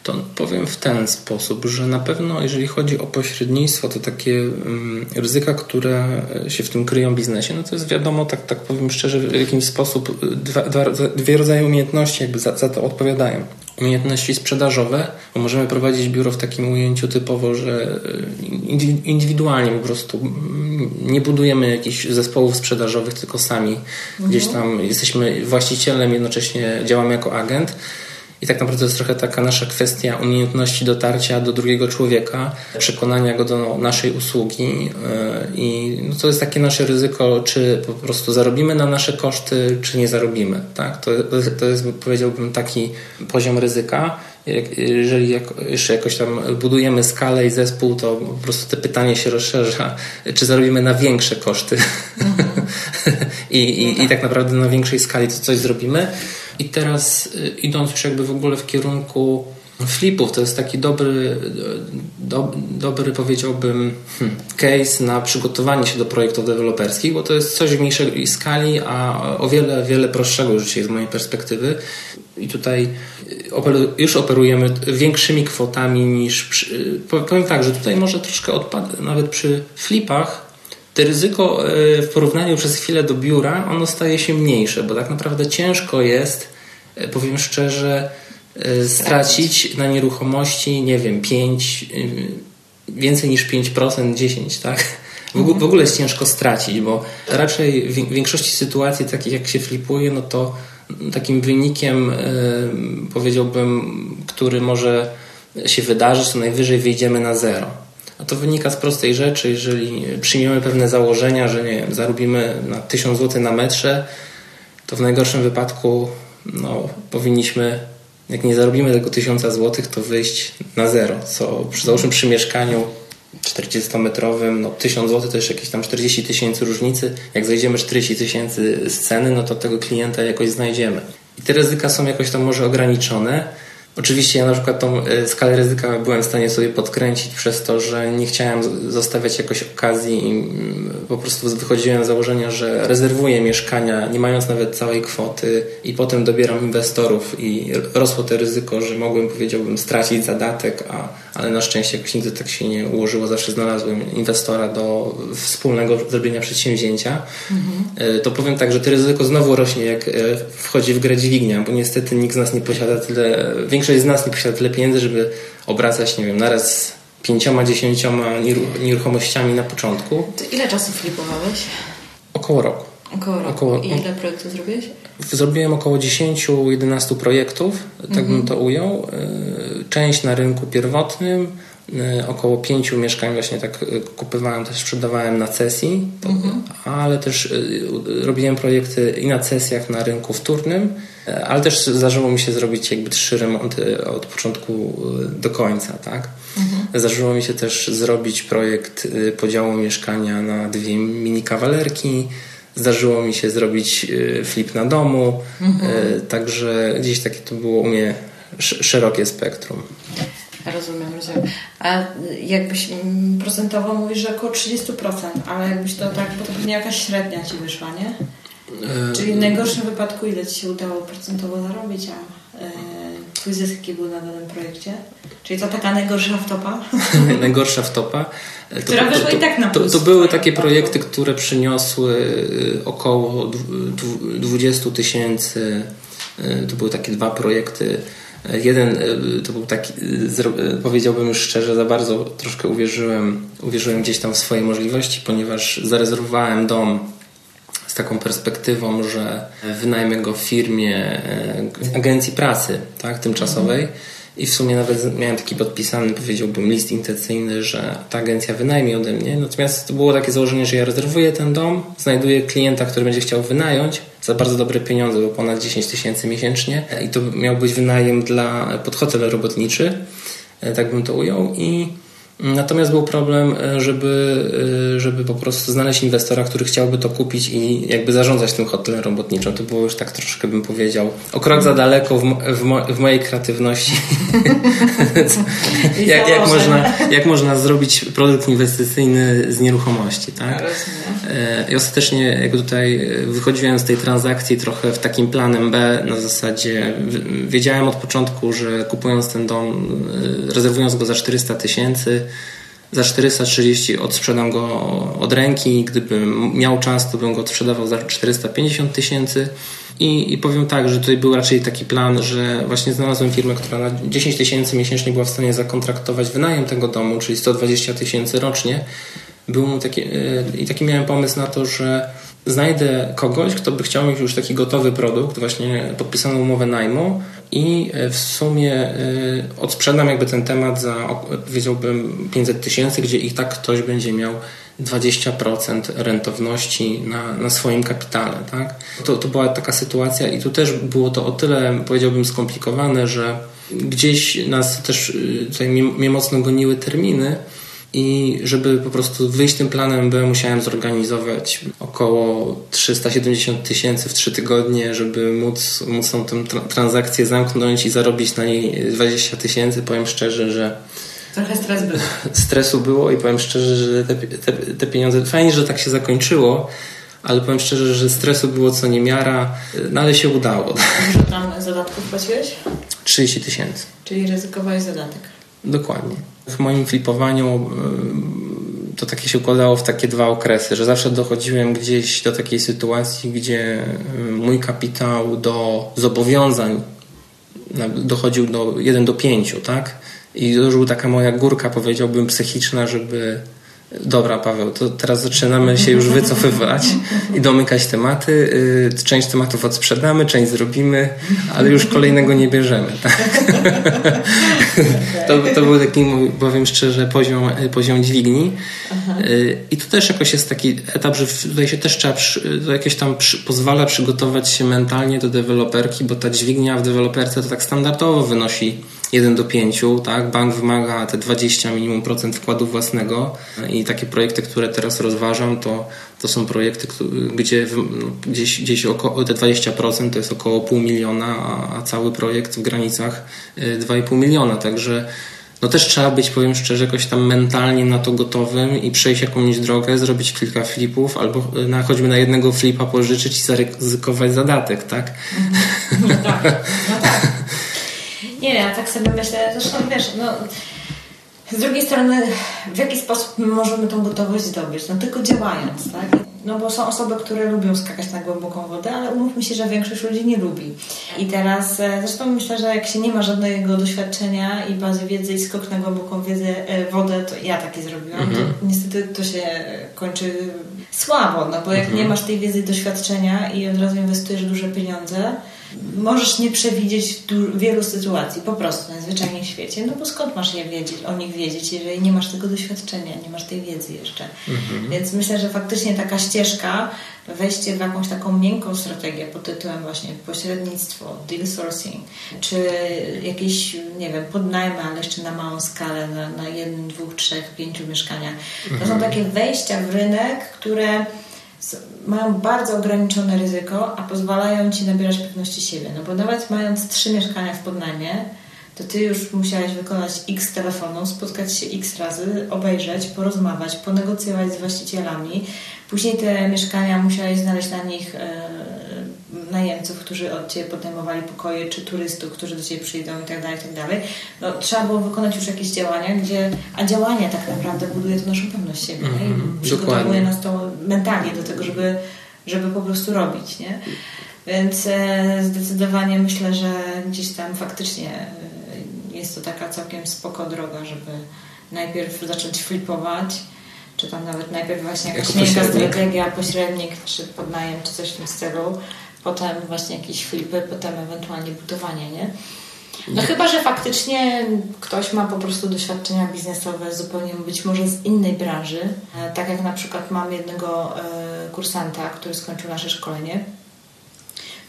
To powiem w ten sposób, że na pewno jeżeli chodzi o pośrednictwo, to takie um, ryzyka, które się w tym kryją w biznesie, no to jest wiadomo, tak, tak powiem szczerze, w jakiś sposób dwa, dwa, dwie rodzaje umiejętności jakby za, za to odpowiadają. Umiejętności sprzedażowe, bo możemy prowadzić biuro w takim ujęciu typowo, że e, indywidualnie po prostu mm, nie budujemy jakichś zespołów sprzedażowych, tylko sami mhm. gdzieś tam jesteśmy właścicielem, jednocześnie działamy jako agent. I tak naprawdę to jest trochę taka nasza kwestia umiejętności dotarcia do drugiego człowieka, przekonania go do naszej usługi. E, I no to jest takie nasze ryzyko, czy po prostu zarobimy na nasze koszty, czy nie zarobimy. Tak? To, to jest, powiedziałbym, taki poziom ryzyka. Jeżeli jak, jeszcze jakoś tam budujemy skalę i zespół, to po prostu to pytanie się rozszerza, czy zarobimy na większe koszty. Mhm. I, i, I tak naprawdę na większej skali to coś zrobimy. I teraz y, idąc już jakby w ogóle w kierunku flipów, to jest taki dobry, do, dobry powiedziałbym hmm, case na przygotowanie się do projektów deweloperskich, bo to jest coś w mniejszej skali, a o wiele, wiele prostszego już dzisiaj z mojej perspektywy. I tutaj y, już operujemy większymi kwotami niż. Przy, y, powiem tak, że tutaj może troszkę odpadać, nawet przy flipach to ryzyko w porównaniu przez chwilę do biura, ono staje się mniejsze, bo tak naprawdę ciężko jest, powiem szczerze, e, stracić na nieruchomości, nie wiem, 5, więcej niż 5%, 10%, tak? W ogóle jest ciężko stracić, bo raczej w większości sytuacji, takich jak się flipuje, no to takim wynikiem, powiedziałbym, który może się wydarzyć, to najwyżej wyjdziemy na zero. A to wynika z prostej rzeczy, jeżeli przyjmiemy pewne założenia, że nie wiem, zarobimy na 1000 zł na metrze, to w najgorszym wypadku no, powinniśmy, jak nie zarobimy tego 1000 zł, to wyjść na zero, co przy, załóżmy przy mieszkaniu 40-metrowym, no 1000 zł to już jakieś tam 40 tysięcy różnicy. Jak zejdziemy 40 tysięcy z ceny, no to tego klienta jakoś znajdziemy. I te ryzyka są jakoś tam może ograniczone, Oczywiście ja na przykład tą e, skalę ryzyka byłem w stanie sobie podkręcić przez to, że nie chciałem zostawiać jakoś okazji i mm, po prostu wychodziłem z założenia, że rezerwuję mieszkania, nie mając nawet całej kwoty i potem dobieram inwestorów i rosło to ryzyko, że mogłem, powiedziałbym, stracić zadatek, a, ale na szczęście jakoś nigdy tak się nie ułożyło, zawsze znalazłem inwestora do wspólnego zrobienia przedsięwzięcia. Mhm. To powiem tak, że to ryzyko znowu rośnie, jak e, wchodzi w grę dźwignia, bo niestety nikt z nas nie posiada tyle, większość z nas nie posiada tyle pieniędzy, żeby obracać, nie wiem, naraz pięcioma, dziesięcioma nieruchomościami na początku. To ile czasu flipowałeś? Około roku. Około roku. Około, I ile projektów zrobiłeś? Zrobiłem około 10-11 projektów, tak mhm. bym to ujął. E, część na rynku pierwotnym, e, około pięciu mieszkań właśnie tak e, kupowałem, też sprzedawałem na cesji, mhm. ale też robiłem projekty i na sesjach na rynku wtórnym, ale też zdarzyło mi się zrobić jakby trzy remonty od początku do końca, tak? Mhm. Zdarzyło mi się też zrobić projekt podziału mieszkania na dwie mini kawalerki, Zdarzyło mi się zrobić y, flip na domu, mhm. Y, także gdzieś takie to było u mnie szerokie spektrum. Rozumiem, rozumiem. A jakbyś procentowo mówisz, że około 30%, ale jakbyś to tak, bo to pewnie jakaś średnia ci wyszła, nie? E, Czyli w najgorszym wypadku ile ci się udało procentowo zarobić, a e, twój zysk jaki był na danym projekcie? Czyli to taka najgorsza wtopa? najgorsza wtopa. Która to, to, i tak na plus. To, to były takie projekty, które przyniosły y, około 20 tysięcy. Y, to były takie dwa projekty. Jeden y, to był taki, powiedziałbym już szczerze, za bardzo troszkę uwierzyłem, uwierzyłem gdzieś tam w swoje możliwości, ponieważ zarezerwowałem dom z taką perspektywą, że wynajmę go w firmie agencji pracy tak, tymczasowej. I w sumie nawet miałem taki podpisany, powiedziałbym, list intencyjny, że ta agencja wynajmie ode mnie. Natomiast to było takie założenie, że ja rezerwuję ten dom, znajduję klienta, który będzie chciał wynająć za bardzo dobre pieniądze, bo ponad 10 tysięcy miesięcznie. I to miał być wynajem dla, pod hotel robotniczy, e, tak bym to ujął. I Natomiast był problem, e, żeby, e, żeby po prostu znaleźć inwestora, który chciałby to kupić i jakby zarządzać tym hotelem robotniczym. To było już tak troszkę, bym powiedział, o krok za daleko w, w, mo, w mojej kreatywności. jak, jak, można, jak można zrobić produkt inwestycyjny z nieruchomości, tak? E, I ostatecznie jak tutaj wychodziłem z tej transakcji trochę w takim planem B na zasadzie wiedziałem od początku, że kupując ten dom, rezerwując go za 400 tysięcy, za 430 odsprzedam go od ręki. Gdybym miał czas, to bym go sprzedawał za 450 tysięcy. I, I powiem tak, że tutaj był raczej taki plan, że właśnie znalazłem firmę, która na 10 tysięcy miesięcznie była w stanie zakontraktować wynajem tego domu, czyli 120 tysięcy rocznie. Był taki, yy, I taki miałem pomysł na to, że znajdę kogoś, kto by chciał mieć już taki gotowy produkt, właśnie podpisaną umowę najmu i e, w sumie e, odsprzedam jakby ten temat za, powiedziałbym, 500 tysięcy, gdzie i tak ktoś będzie miał 20% rentowności na, na swoim kapitale. Tak? To, to była taka sytuacja i tu też było to o tyle, powiedziałbym, skomplikowane, że gdzieś nas też y, tutaj mnie mocno goniły terminy, i żeby po prostu wyjść tym planem B, musiałem zorganizować około 370 tysięcy w 3 tygodnie, żeby móc, móc tą, tę transakcję zamknąć i zarobić na niej 20 tysięcy. Powiem szczerze, że Trochę stres był. Stresu było i powiem szczerze, że te, te, te pieniądze, fajnie, że tak się zakończyło, ale powiem szczerze, że stresu było co niemiara, no ale się udało. Ile tam zadatków płaciłeś? 30 tysięcy. Czyli ryzykowałeś zadatek. Dokładnie. W moim flipowaniu y, to takie się układało w takie dwa okresy, że zawsze dochodziłem gdzieś do takiej sytuacji, gdzie y, mój kapitał do zobowiązań dochodził do 1 do 5, tak? I to już była taka moja górka, powiedziałbym, psychiczna, żeby Dobra, Paweł, to teraz zaczynamy się już wycofywać i domykać tematy. Y, część tematów odsprzedamy, część zrobimy, ale już kolejnego nie bierzemy. Tak? To, to był taki, powiem szczerze, poziom, poziom dźwigni. Y, I tu też jakoś jest taki etap, że tutaj się też trzeba, to jakieś tam pozwala przygotować się mentalnie do deweloperki, bo ta dźwignia w deweloperce to tak standardowo wynosi 1 do 5, tak? Bank wymaga te 20 minimum procent wkładu własnego i takie projekty, które teraz rozważam, to, to są projekty, gdzie no, gdzieś, gdzieś około, te 20% to jest około pół miliona, a, a cały projekt w granicach 2,5 miliona, także no też trzeba być, powiem szczerze, jakoś tam mentalnie na to gotowym i przejść jakąś drogę, zrobić kilka flipów, albo na, choćby na jednego flipa pożyczyć i zaryzykować zadatek, tak? No tak, no tak. Nie, ja tak sobie myślę, zresztą wiesz, no z drugiej strony, w jaki sposób my możemy tą gotowość zdobyć? No tylko działając, tak? No bo są osoby, które lubią skakać na głęboką wodę, ale umówmy się, że większość ludzi nie lubi. I teraz, e, zresztą myślę, że jak się nie ma żadnego doświadczenia i bazy wiedzy i skok na głęboką wiedzę, e, wodę, to ja takie zrobiłam, mhm. to niestety to się kończy słabo, no bo jak mhm. nie masz tej wiedzy i doświadczenia i od razu inwestujesz duże pieniądze, możesz nie przewidzieć wielu sytuacji po prostu najzwyczajniej w świecie, no bo skąd masz je wiedzieć, o nich wiedzieć, jeżeli nie masz tego doświadczenia, nie masz tej wiedzy jeszcze. Mhm. Więc myślę, że faktycznie taka ścieżka, wejście w jakąś taką miękką strategię pod tytułem właśnie pośrednictwo, deal sourcing, czy jakieś, nie wiem, podnajmy, ale jeszcze na małą skalę, na, na jednym, dwóch, trzech, pięciu mieszkaniach. To mhm. są takie wejścia w rynek, które mają bardzo ograniczone ryzyko, a pozwalają Ci nabierać pewności siebie. No bo nawet mając trzy mieszkania w podnajmie, to Ty już musiałeś wykonać x telefonów, spotkać się x razy, obejrzeć, porozmawiać, ponegocjować z właścicielami. Później te mieszkania musiałeś znaleźć na nich e, najemców, którzy od Ciebie podejmowali pokoje, czy turystów, którzy do Ciebie przyjdą i tak dalej, i tak dalej. No, trzeba było wykonać już jakieś działania, gdzie, a działanie tak naprawdę buduje to naszą pewność siebie mm -hmm, i przygotowuje nas to mentalnie do tego, żeby, żeby po prostu robić, nie? Więc e, zdecydowanie myślę, że gdzieś tam faktycznie e, jest to taka całkiem spoko droga, żeby najpierw zacząć flipować, czy tam nawet najpierw właśnie jakaś miękka strategia, pośrednik, czy podnajem, czy coś w tym stylu, potem właśnie jakieś flipy, potem ewentualnie budowanie, nie? No chyba, że faktycznie ktoś ma po prostu doświadczenia biznesowe zupełnie być może z innej branży. E, tak jak na przykład mam jednego e, kursanta, który skończył nasze szkolenie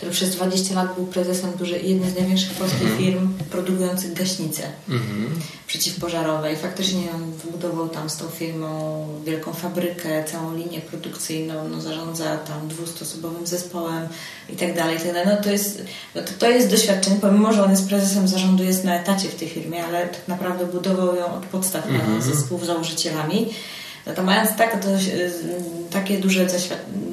który przez 20 lat był prezesem dużej, jednej z największych polskich mhm. firm produkujących gaśnice mhm. przeciwpożarowe. I faktycznie on wybudował tam z tą firmą wielką fabrykę, całą linię produkcyjną, no, zarządza tam dwustosobowym zespołem i tak dalej. No, to, jest, no, to, to jest doświadczenie, pomimo, że on jest prezesem zarządu, jest na etacie w tej firmie, ale tak naprawdę budował ją od podstaw mhm. ze współzałożycielami. No to mając tak, to, takie duże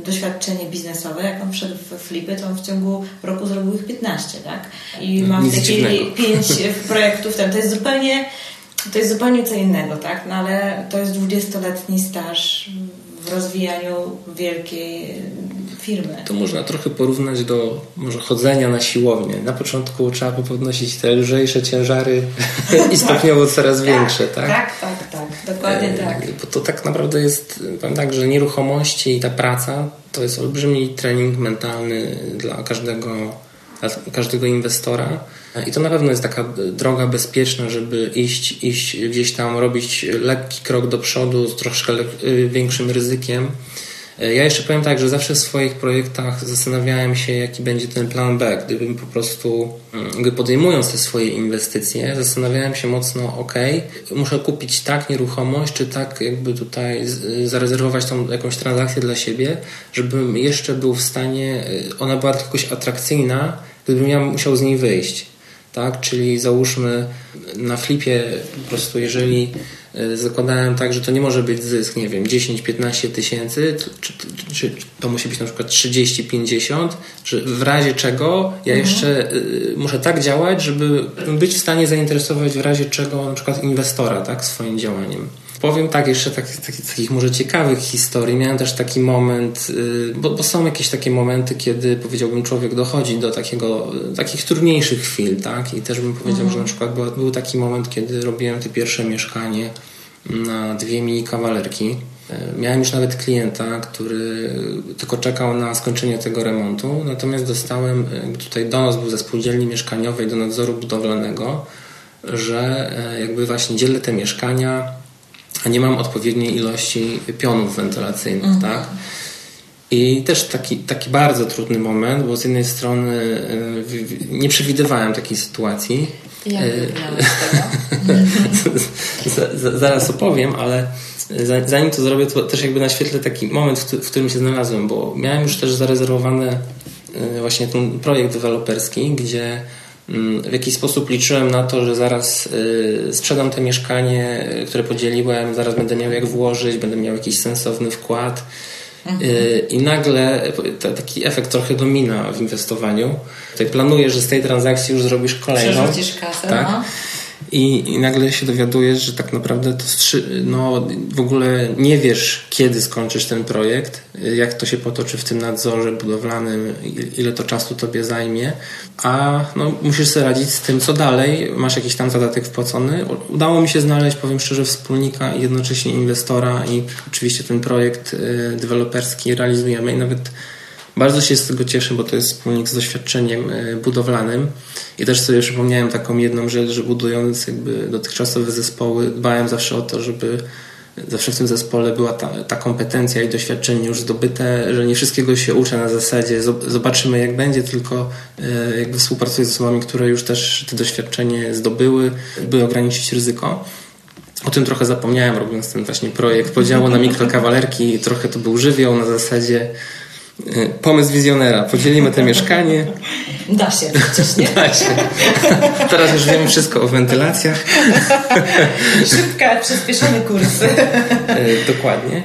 doświadczenie biznesowe, jak on wszedł w flipy, to on w ciągu roku zrobił ich 15, tak? I mam Nic w tej chwili 5 projektów, to jest zupełnie to jest zupełnie co innego, tak? No ale to jest 20-letni staż w rozwijaniu wielkiej firmy. To można trochę porównać do może chodzenia na siłownię. Na początku trzeba podnosić te lżejsze ciężary i stopniowo coraz tak, większe, tak? Tak, tak, tak. Dokładnie e, tak. Bo to tak naprawdę jest, powiem tak, że nieruchomości i ta praca to jest olbrzymi trening mentalny dla każdego, dla każdego inwestora. I to na pewno jest taka droga bezpieczna, żeby iść, iść gdzieś tam, robić lekki krok do przodu z troszkę y, większym ryzykiem E, ja jeszcze powiem tak, że zawsze w swoich projektach zastanawiałem się, jaki będzie ten plan B. Gdybym po prostu, mm, gdy podejmując te swoje inwestycje, zastanawiałem się mocno, ok, muszę kupić tak nieruchomość, czy tak jakby tutaj zarezerwować tą jakąś transakcję dla siebie, żebym jeszcze był w stanie, e, ona była jakoś atrakcyjna, gdybym ja musiał z niej wyjść. Tak? Czyli załóżmy na flipie po prostu, jeżeli E, zakładałem tak, że to nie może być zysk, nie wiem, 10-15 tysięcy, czy, czy, to musi być na przykład 30-50, że w razie czego ja mhm. jeszcze y, muszę tak działać, żeby być w stanie zainteresować w razie czego na przykład inwestora tak, swoim działaniem. Powiem tak, jeszcze tak, tak, takich może ciekawych historii. Miałem też taki moment, y, bo, bo, są jakieś takie momenty, kiedy powiedziałbym, człowiek dochodzi do takiego, takich trudniejszych chwil, tak? I też bym powiedział, mhm. że na przykład był, był taki moment, kiedy robiłem te pierwsze mieszkanie na dwie mini kawalerki. E, miałem już nawet klienta, który tylko czekał na skończenie tego remontu, natomiast dostałem, tutaj donos był ze spółdzielni mieszkaniowej do nadzoru budowlanego, że jakby właśnie dzielę te mieszkania nie mam odpowiedniej ilości pionów wentylacyjnych, mhm. tak? I też taki, taki bardzo trudny moment, bo z jednej strony y, nie przewidywałem takiej sytuacji. Jak tego? Zaraz opowiem, ale zanim to zrobię, to też jakby naświetlę taki moment, w którym się znalazłem, bo miałem już też zarezerwowany właśnie ten projekt deweloperski, gdzie w jakiś sposób liczyłem na to, że zaraz sprzedam to mieszkanie, które podzieliłem, zaraz będę miał jak włożyć, będę miał jakiś sensowny wkład Mhm. I nagle taki efekt trochę domina w inwestowaniu. Tutaj planujesz, że z tej transakcji już zrobisz kolejną. Przerzucisz kasę. Tak? No. I, I, nagle się dowiadujesz, że tak naprawdę to strzy, no, w ogóle nie wiesz, kiedy skończysz ten projekt, jak to się potoczy w tym nadzorze budowlanym, ile to czasu tobie zajmie, a no, musisz sobie radzić z tym, co dalej. Masz jakiś tam zadatek wpłacony. Udało mi się znaleźć, powiem szczerze, wspólnika i jednocześnie inwestora, i oczywiście ten projekt y, deweloperski realizujemy i nawet bardzo się z tego cieszę, bo to jest wspólnik z doświadczeniem e, budowlanym i też sobie przypomniałem taką jedną rzecz, że budując jakby dotychczasowe zespoły dbałem zawsze o to, żeby zawsze w tym zespole była ta, ta kompetencja i doświadczenie już zdobyte, że nie wszystkiego się uczę na zasadzie zobaczymy jak będzie, tylko e, jakby współpracuję z osobami, które już też to doświadczenie zdobyły, by ograniczyć ryzyko. O tym trochę zapomniałem, robiąc ten właśnie projekt podziału na mikrokawalerki. Trochę to był żywioł na zasadzie pomysł wizjonera. Podzielimy to mieszkanie. Da się przecież, nie? Da się. Teraz już wiemy wszystko o wentylacjach. Szybka, przyspieszony kurs. Y, dokładnie.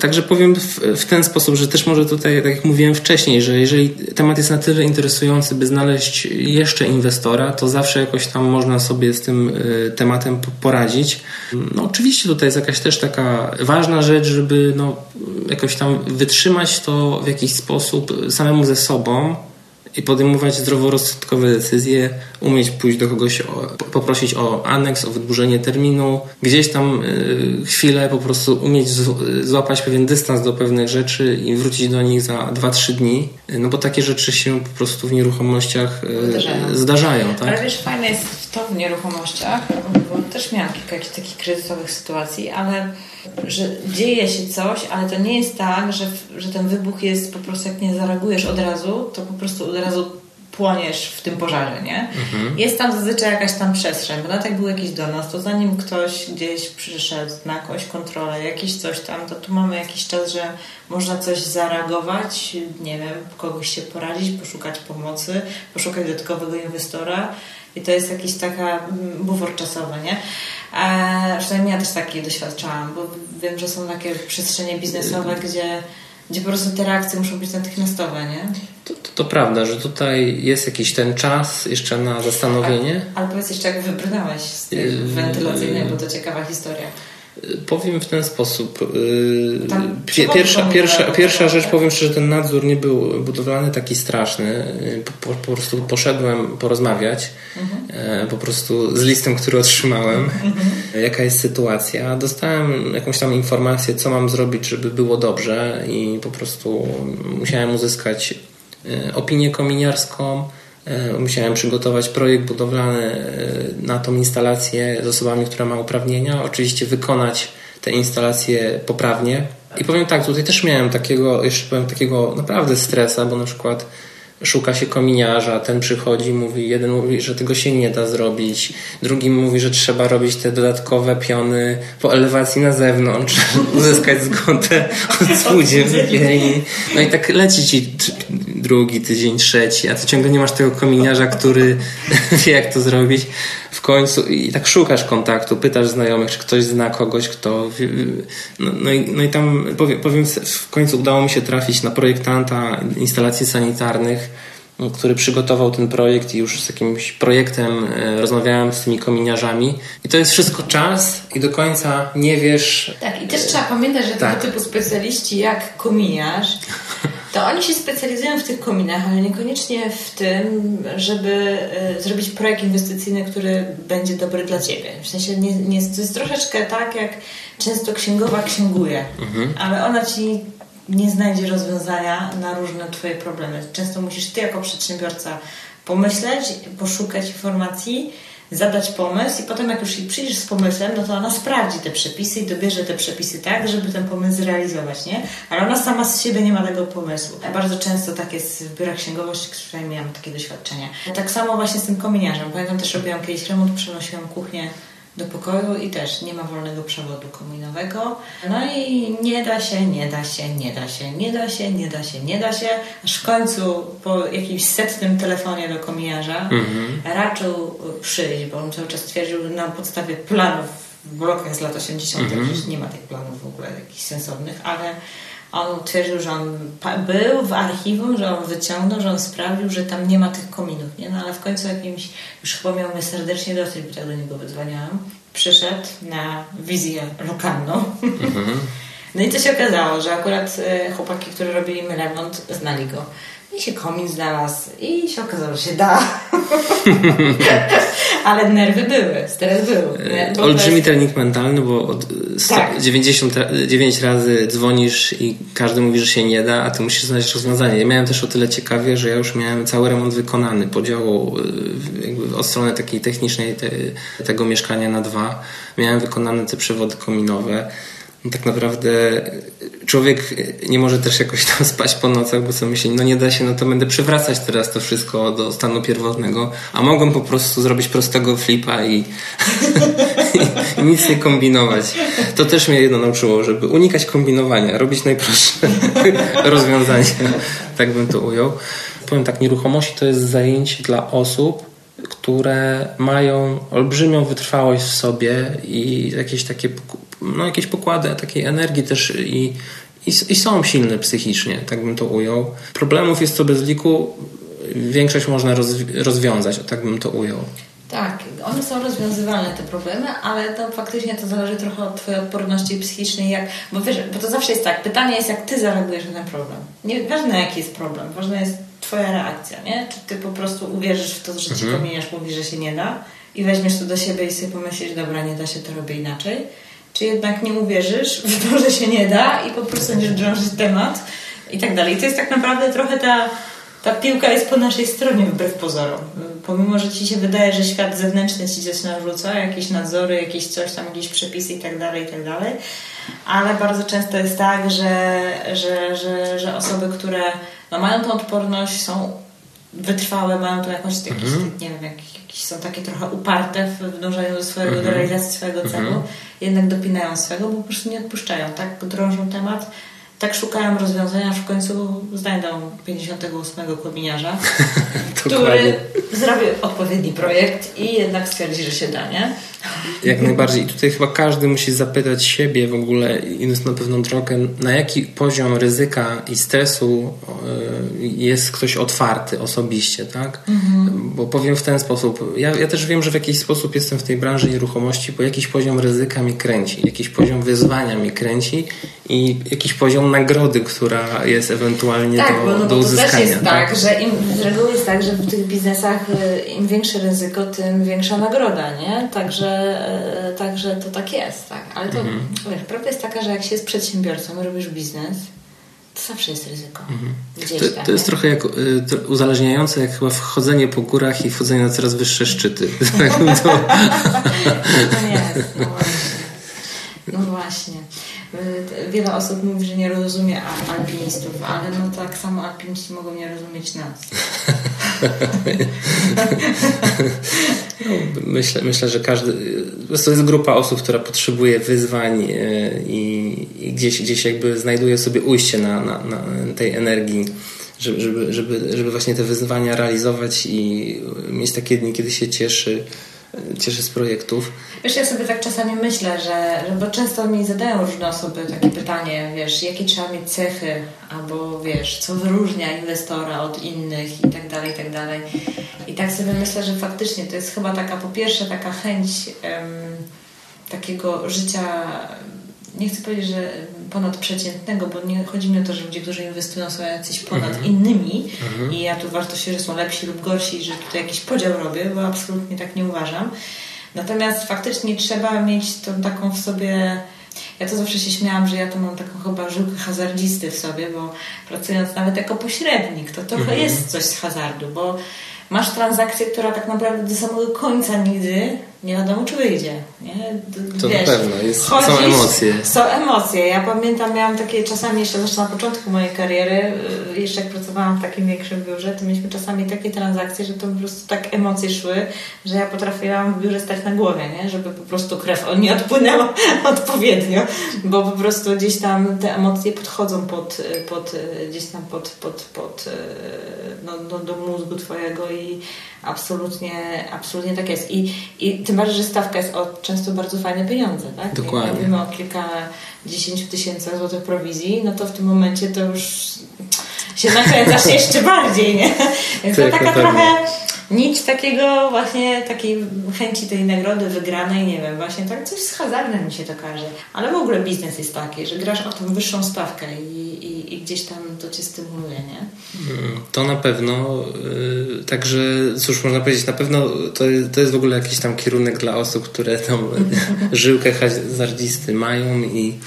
Także powiem w, w, ten sposób, że też może tutaj, tak jak mówiłem wcześniej, że jeżeli temat jest na tyle interesujący, by znaleźć jeszcze inwestora, to zawsze jakoś tam można sobie z tym y, tematem poradzić. No oczywiście tutaj jest jakaś też taka ważna rzecz, żeby no, jakoś tam wytrzymać to w jakiś sposób samemu ze sobą, i podejmować zdroworozsądkowe decyzje, umieć pójść do kogoś, o, poprosić o aneks, o wydłużenie terminu, gdzieś tam y, chwilę po prostu umieć złapać pewien dystans do pewnych rzeczy i wrócić do nich za 2-3 dni, no bo takie rzeczy się po prostu w nieruchomościach y, zdarzają. zdarzają tak? Ale wiesz, fajne jest to w nieruchomościach, bo też miałam kilka jakichś takich kryzysowych sytuacji, ale że dzieje się coś, ale to nie jest tak, że, że ten wybuch jest po prostu jak nie zareagujesz od razu, to po prostu od razu płoniesz w tym pożarze, nie? Mhm. Jest tam zazwyczaj jakaś tam przestrzeń, bo nawet jak był jakiś donos, to zanim ktoś gdzieś przyszedł na jakąś kontrolę, jakiś coś tam, to tu mamy jakiś czas, że można coś zareagować, nie wiem, kogoś się poradzić, poszukać pomocy, poszukać dodatkowego inwestora i to jest jakiś taka mm, bufor czasowy, nie? A przynajmniej ja też takie doświadczałam, bo wiem, że są takie przestrzenie biznesowe, gdzie, gdzie po prostu te reakcje muszą być natychmiastowe, nie? To, to, to prawda, że tutaj jest jakiś ten czas jeszcze na zastanowienie. Ale, ale powiedz jeszcze, jak wybrnąłeś z tych yy, wentylacyjnych, bo to ciekawa historia. Powiem w ten sposób. Y, pierwsza, pierwsza, pierwsza rzecz, powiem szczerze, ten nadzór nie był budowlany taki straszny. Po, po prostu poszedłem porozmawiać mhm. po prostu z listem, który otrzymałem, mhm. jaka jest sytuacja. Dostałem jakąś tam informację, co mam zrobić, żeby było dobrze i po prostu musiałem uzyskać y, opinię kominiarską E, musiałem przygotować projekt budowlany e, na tą instalację z osobami, która ma uprawnienia. Oczywiście wykonać te instalacje poprawnie. I powiem tak, tutaj też miałem takiego, jeszcze powiem takiego naprawdę stresa, bo na przykład szuka się kominiarza, ten przychodzi, mówi, jeden mówi, że tego się nie da zrobić, drugi mówi, że trzeba robić te dodatkowe piony po elewacji na zewnątrz, uzyskać zgodę od spółdzielni. No i tak leci ci drugi tydzień, trzeci, a ty ciągle nie masz tego kominiarza, który wie jak to zrobić w końcu i tak szukasz kontaktu, pytasz znajomych, czy ktoś zna kogoś, kto. No, no, i, no i tam powiem, powiem, w końcu udało mi się trafić na projektanta instalacji sanitarnych, który przygotował ten projekt i już z jakimś projektem e, rozmawiałem z tymi kominiarzami. I to jest wszystko czas i do końca nie wiesz. Tak, i też trzeba pamiętać, że tak. tego typu specjaliści jak kominiarz to oni się specjalizują w tych kominach, ale niekoniecznie w tym, żeby y, zrobić projekt inwestycyjny, który będzie dobry dla Ciebie. W sensie nie, nie, to jest troszeczkę tak, jak często księgowa księguje, mhm. ale ona Ci nie znajdzie rozwiązania na różne Twoje problemy. Często musisz Ty jako przedsiębiorca pomyśleć, poszukać informacji, zadać pomysł i potem jak już przyjdziesz z pomysłem, no to ona sprawdzi te przepisy i dobierze te przepisy tak, żeby ten pomysł zrealizować, nie? Ale ona sama z siebie nie ma tego pomysłu. Bardzo często tak jest w biurach księgowości, przynajmniej miałam takie doświadczenia. Tak samo właśnie z tym kominiarzem. Pamiętam też robiłam kiedyś remont, przenosiłam kuchnię do pokoju i też nie ma wolnego przewodu kominowego. No i nie da się, nie da się, nie da się, nie da się, nie da się, nie da się, aż w końcu po jakimś setnym telefonie do kominiarza mhm. raczył przyjść, bo on cały czas twierdził na podstawie planów w blokach z lat 80., mhm. przecież nie ma tych planów w ogóle jakichś sensownych, ale on twierdził, że on był w archiwum, że on wyciągnął, że on sprawdził, że tam nie ma tych kominów, nie? No ale w końcu jakimś, już chyba miał mnie serdecznie dosyć, bo tak do niego wydzwaniałam, przyszedł na wizję lokalną. Mhm. No i co się okazało, że akurat e, chłopaki, którzy robili remont, znali go. I się komin znalazł i się okazało, że się da. Ale nerwy były, stres był. Nie? Olbrzymi jest... trening mentalny, bo od tak. 99 razy dzwonisz i każdy mówi, że się nie da, a ty musisz znaleźć rozwiązanie. Ja miałem też o tyle ciekawie, że ja już miałem cały remont wykonany, podziału y, jakby od strony takiej technicznej te, tego mieszkania na dwa. Miałem wykonane te przewody kominowe tak naprawdę człowiek nie może też jakoś tam spać po nocach, bo sobie myśli, no nie da się, no to będę przywracać teraz to wszystko do stanu pierwotnego, a mogłem po prostu zrobić prostego flipa i, i nic nie kombinować. To też mnie jedno nauczyło, żeby unikać kombinowania, robić najprostsze rozwiązania. Tak bym to ujął. Powiem tak, nieruchomości to jest zajęcie dla osób, które mają olbrzymią wytrwałość w sobie i jakieś takie no, jakieś pokłady takiej energii też i, i, i, są silne psychicznie, tak bym to ujął. Problemów jest co bez liku, większość można rozwiązać, tak bym to ujął. Tak, one są rozwiązywalne te problemy, ale to faktycznie to zależy trochę od Twojej odporności psychicznej, jak, bo wiesz, bo to zawsze jest tak, pytanie jest jak Ty zareagujesz na ten problem. Nie, ważne jaki jest problem, ważna jest Twoja reakcja, nie? Czy Ty po prostu uwierzysz w to, że Ci mhm. pominiesz, mówi, że się nie da i weźmiesz to do siebie i sobie pomyślisz, dobra, nie da się, to robię inaczej czy jednak nie uwierzysz w to, że się nie da i po prostu będziesz drążyć temat i tak dalej. I to jest tak naprawdę trochę ta, ta piłka jest po naszej stronie wbrew pozorom. Pomimo, że ci się wydaje, że świat zewnętrzny ci coś narzuca, jakieś nadzory, jakieś coś tam, jakieś przepisy i tak dalej, i tak dalej, ale bardzo często jest tak, że, że, że, że osoby, które no, mają tą odporność, są wytrwałe, mają tu jakąś, jakiś, mm. nie wiem, jakieś, jakieś są takie trochę uparte w dążeniu do swojego, mm -hmm. do realizacji swojego celu, mm -hmm. jednak dopinają swego, bo po prostu nie odpuszczają, tak? Drążą temat tak szukałam rozwiązania, że w końcu znajdą 58 kominiarza, który zrobi odpowiedni projekt i jednak stwierdzi, że się da, nie? Jak najbardziej. I tutaj chyba każdy musi zapytać siebie w ogóle, idąc na pewną drogę, na jaki poziom ryzyka i stresu e, jest ktoś otwarty osobiście, tak? Mhm. Bo powiem w ten sposób. Ja, ja też wiem, że w jakiś sposób jestem w tej branży nieruchomości, bo jakiś poziom ryzyka mi kręci, jakiś poziom wyzwania mi kręci i jakiś poziom nagrody, która jest ewentualnie tak, do, bo, no, do uzyskania. To też jest tak, tak że im, z reguły jest tak, że w tych biznesach y, im większe ryzyko, tym większa nagroda, nie? Także, y, także to tak jest, tak. Ale to, mhm. wiesz, prawda jest taka, że jak się jest przedsiębiorcą i robisz biznes, to zawsze jest ryzyko. Mhm. To, tam, to, jest trochę jak, y, to uzależniające jak chyba wchodzenie po górach i wchodzenie na coraz wyższe szczyty. Tak, to... no jest, no właśnie. No właśnie. Y, wiele osób mówi, że nie rozumie alpinistów, ale no tak samo alpiniści mogą nie rozumieć nas. No, myślę, myślę, że każdy. To jest grupa osób, która potrzebuje wyzwań y, i, i gdzieś, gdzieś jakby znajduje sobie ujście na, na, na tej energii żeby, żeby, żeby, żeby właśnie te wyzwania realizować i mieć takie dni, kiedy się cieszy, cieszy z projektów. Wiesz, ja sobie tak czasami myślę, że, bo często mi zadają różne osoby takie pytanie, wiesz, jakie trzeba mieć cechy, albo wiesz, co wyróżnia inwestora od innych i tak dalej, i tak dalej. I tak sobie myślę, że faktycznie to jest chyba taka, po pierwsze, taka chęć takiego życia nie chcę powiedzieć, że ponadprzeciętnego, bo nie chodzi mi o to, że ludzie, którzy inwestują są jacyś ponad mhm. innymi mhm. i ja tu wartości, że są lepsi lub gorsi, że tutaj jakiś podział robię, bo absolutnie tak nie uważam. Natomiast faktycznie trzeba mieć tą taką w sobie ja to zawsze się śmiałam, że ja to mam taką chyba żyłkę hazardzisty w sobie, bo pracując nawet jako pośrednik, to trochę mhm. jest coś z hazardu, bo masz transakcję, która tak naprawdę do samego końca nigdy nie wiadomo, czy wyjdzie. Nie? To Wiesz, na pewno, jest, chodzisz, są emocje. Są emocje. Ja pamiętam, miałam takie czasami jeszcze zresztą na początku mojej kariery, y, jeszcze jak pracowałam w takim większym biurze, to mieliśmy czasami takie transakcje, że to po prostu tak emocje szły, że ja potrafiłam w biurze stać na głowie, nie? żeby po prostu krew nie odpłynęła odpowiednio, bo po prostu gdzieś tam te emocje podchodzą pod, pod gdzieś tam pod, pod, pod no, do, do mózgu twojego i absolutnie, absolutnie tak jest. I, I tym bardziej, że stawka jest o często bardzo fajne pieniądze, tak? Dokładnie. Jak mówimy o kilka dziesięciu tysięcy złotych prowizji, no to w tym momencie to już się nakręcasz jeszcze bardziej, nie? Więc to taka trochę nic takiego właśnie, takiej chęci tej nagrody wygranej, nie wiem, właśnie tak coś z hazardem mi się to każe. Ale w ogóle biznes jest taki, że grasz o tą wyższą stawkę i, i, i gdzieś tam to cię stymuluje, nie? Mm, to na pewno. Yy, także cóż, można powiedzieć, na pewno to, to jest w ogóle jakiś tam kierunek dla osób, które tą żyłkę hazardzisty mają i